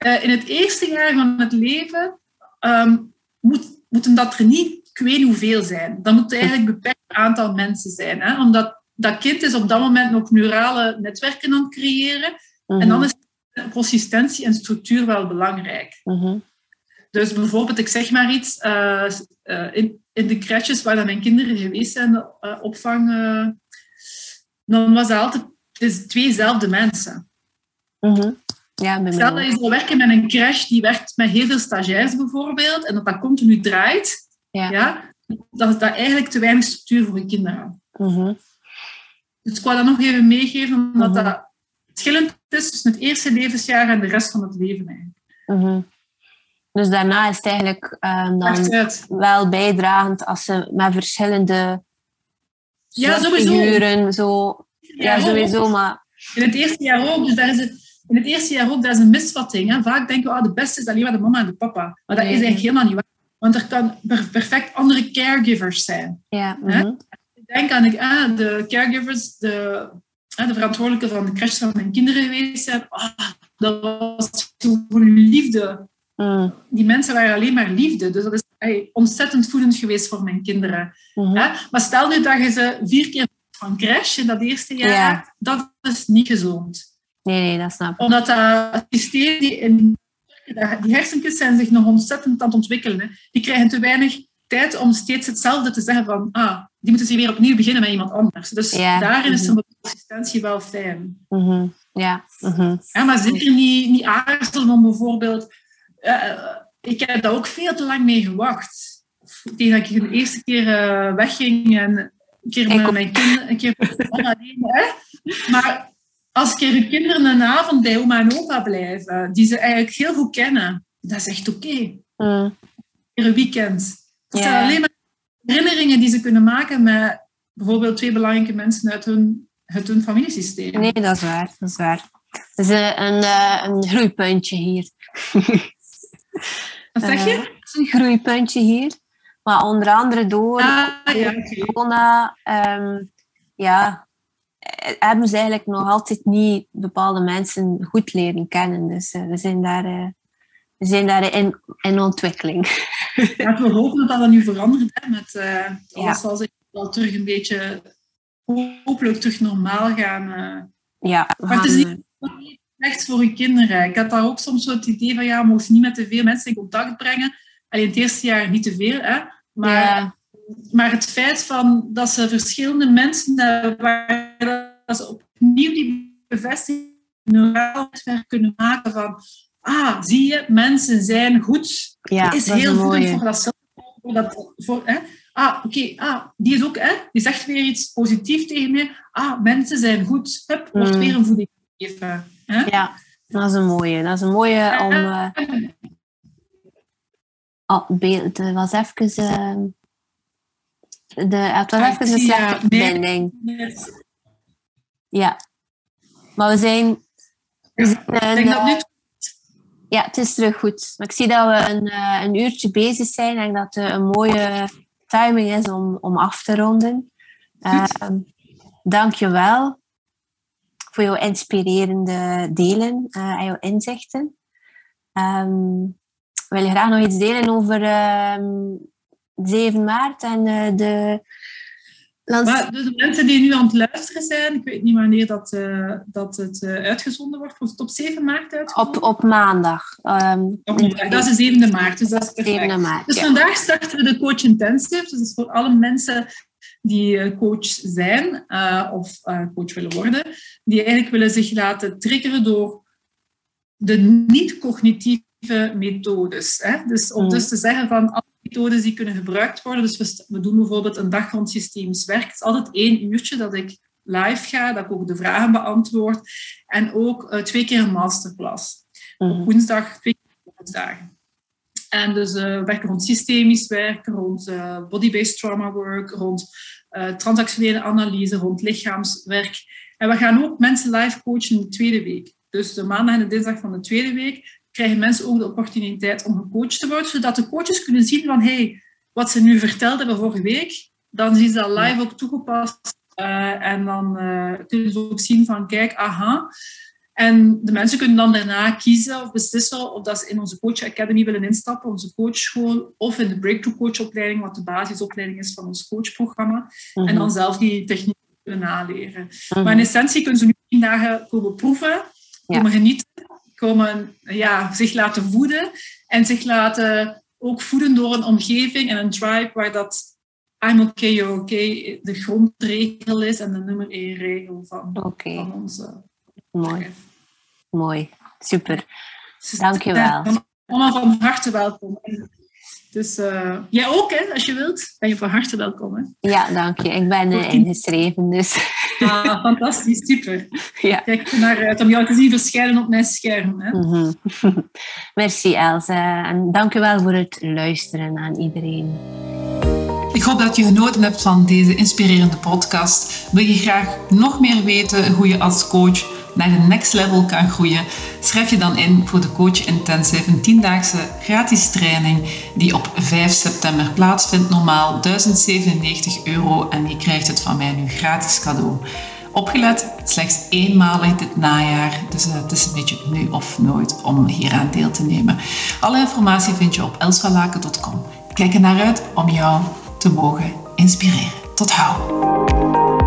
Uh, in het eerste jaar van het leven um, moet, moeten dat er niet, ik weet hoeveel zijn. Dan moet eigenlijk een beperkt aantal mensen zijn. Hè, omdat dat kind is op dat moment nog neurale netwerken aan het creëren. En dan mhm. is consistentie en structuur wel belangrijk. Mhm. Dus bijvoorbeeld, ik zeg maar iets, uh, uh, in, in de crèches waar dan mijn kinderen geweest zijn, de uh, opvang, dan was het altijd het tweezelfde mensen. Mm -hmm. Ja, Stel dat je zou werken met een crash die werkt met heel veel stagiairs bijvoorbeeld, en dat dat continu draait, ja. ja dat is dat eigenlijk te weinig structuur voor je kinderen. Mm Dus ik wou dat nog even meegeven, omdat mhm. dat verschillend is tussen het eerste levensjaar en de rest van het leven eigenlijk. Mhm. Dus daarna is het eigenlijk um, dan wel bijdragend als ze met verschillende ja, sowieso. zo. Ja, sowieso, maar... In het eerste jaar ook. Dus daar is het, in het eerste jaar ook, dat is een misvatting. Hè. Vaak denken we, oh, de beste is alleen maar de mama en de papa. Maar dat is eigenlijk helemaal niet waar. Want er kan perfect andere caregivers zijn. Ja. Mhm. Ik denk aan de caregivers, de de verantwoordelijke van de crash van mijn kinderen geweest zijn. Ah, dat was gewoon liefde. Mm. Die mensen waren alleen maar liefde. Dus dat is ontzettend voedend geweest voor mijn kinderen. Mm-hmm. Maar stel nu dat je ze vier keer van crash in dat eerste jaar, dat is niet gezond. Nee, nee, dat snap ik. Omdat dat systeem, die, in, die hersentjes zijn zich nog ontzettend aan het ontwikkelen. Hè. Die krijgen te weinig tijd om steeds hetzelfde te zeggen van, ah, die moeten ze weer opnieuw beginnen met iemand anders. Dus daarin is de consistentie wel fijn. Mhm. Ja. Mhm. ja. Maar zeker niet, niet aarzelen om bijvoorbeeld... Uh, ik heb daar ook veel te lang mee gewacht. Tegen dat ik de eerste keer uh, wegging en een keer met mijn kinderen, een keer alleen. Hè? Maar als ik keer kinderen een avond bij oma en opa blijven, die ze eigenlijk heel goed kennen, dat is echt oké. Okay. Mm. Een weekend. Dat zijn alleen maar herinneringen die ze kunnen maken met bijvoorbeeld twee belangrijke mensen uit hun, uit hun familiesysteem. Nee, dat is waar. Dat is waar. Dat is een, een, eh, een groeipuntje hier. Wat zeg je? Uh, een groeipuntje hier. Maar onder andere door ah, ja, corona um, ja, eh, hebben ze eigenlijk nog altijd niet bepaalde mensen goed leren kennen. Dus uh, we zijn daar, uh, we zijn daar in, in ontwikkeling. Ja, we hopen dat dat nu verandert. Hè, met uh, alles zal zich wel terug een beetje hopelijk terug normaal gaan. Uh. Ja, maar het is niet slecht voor je kinderen. Ik had daar ook soms zo het idee van ja, je mocht niet met te veel mensen in contact brengen. Alleen het eerste jaar niet te veel, hè. Maar, maar het feit van dat ze verschillende mensen waar ze opnieuw die bevestiging kunnen maken van ah, zie je, mensen zijn goed. Ja, is heel goed voor dat voor dat, voor, hè? Ah, oké, ah, die is ook, hè? Die zegt weer iets positiefs tegen mij. Ah, mensen zijn goed. Hup, wordt mm. weer een voeding gegeven. Hè? Ja, dat is een mooie. Dat is een mooie om... Uh, oh, beeld, het was even... Uh, de, het was even een slechte verbinding. Ja. Maar we zijn... We zijn ik denk dat nu ja, het is terug goed. Maar ik zie dat we een, een uurtje bezig zijn en dat het een mooie timing is om, om af te ronden. Uh, Dank je wel voor jouw inspirerende delen uh, en jouw inzichten. Um, wil je graag nog iets delen over um, ehm, 7 maart en uh, de Maar dus de mensen die nu aan het luisteren zijn, ik weet niet wanneer dat, uh, dat het uh, uitgezonden wordt. Wordt het op 7 maart uitgezonden? Op, op maandag. Um, op maandag. Dat is de 7e maart, dus dat is perfect. 7 maart, dus ja. vandaag starten we de Coach Intensive. Dus dat is voor alle mensen die uh, coach zijn of coach willen worden. Die eigenlijk willen zich laten triggeren door de niet-cognitieve methodes. Hè? Dus om mm. dus te zeggen van methodes die kunnen gebruikt worden. Dus we, we doen bijvoorbeeld een dag rond systemisch werk. Het is altijd één uurtje dat ik live ga, dat ik ook de vragen beantwoord. En ook uh, twee keer een masterclass. Op mhm. woensdag, twee keer woensdagen. En dus uh, werken rond systemisch werk, rond uh, body-based trauma work, rond transactionele analyse, rond lichaamswerk. En we gaan ook mensen live coachen in de tweede week. Dus de maandag en de dinsdag van de tweede week krijgen mensen ook de opportuniteit om gecoacht te worden, zodat de coaches kunnen zien van hey, wat ze nu verteld hebben vorige week, dan zien ze dat live ook toegepast. Uh, en dan uh, kunnen ze ook zien van kijk, aha. En de mensen kunnen dan daarna kiezen of beslissen of dat ze in onze Coach Academy willen instappen, onze coachschool, of in de Breakthrough Coachopleiding, wat de basisopleiding is van ons coachprogramma. En mhm. dan zelf die techniek kunnen naleren. Maar in mhm. essentie kunnen ze nu tien dagen komen proeven, komen genieten komen ja, zich laten voeden en zich laten ook voeden door een omgeving en een tribe waar dat I'm okay, you're okay de grondregel is en de nummer één regel van, okay. van onze. Mooi. Mooi, super. Dus Dankjewel. Allemaal van harte welkom. Dus uh, jij ook, hè, als je wilt, ben je van harte welkom. Hè? Ja, dank je. Ik ben uh, ingeschreven, dus... Ah, fantastisch, super. Ja. Kijk naar uit om jou te zien verschijnen op mijn scherm. Hè? Mm -hmm. Merci, Elze. En dank u wel voor het luisteren aan iedereen. Ik hoop dat je genoten hebt van deze inspirerende podcast. Wil je graag nog meer weten hoe je als coach naar de next level kan groeien, schrijf je dan in voor de Coach Intensive, een 10-daagse gratis training die op 5 september plaatsvindt. Normaal 1097 euro en je krijgt het van mij nu gratis cadeau. Opgelet, slechts eenmalig dit najaar, dus het is een beetje nu of nooit om hieraan deel te nemen. Alle informatie vind je op elsvalaken.com. Kijk er naar uit om jou te mogen inspireren. Tot hou!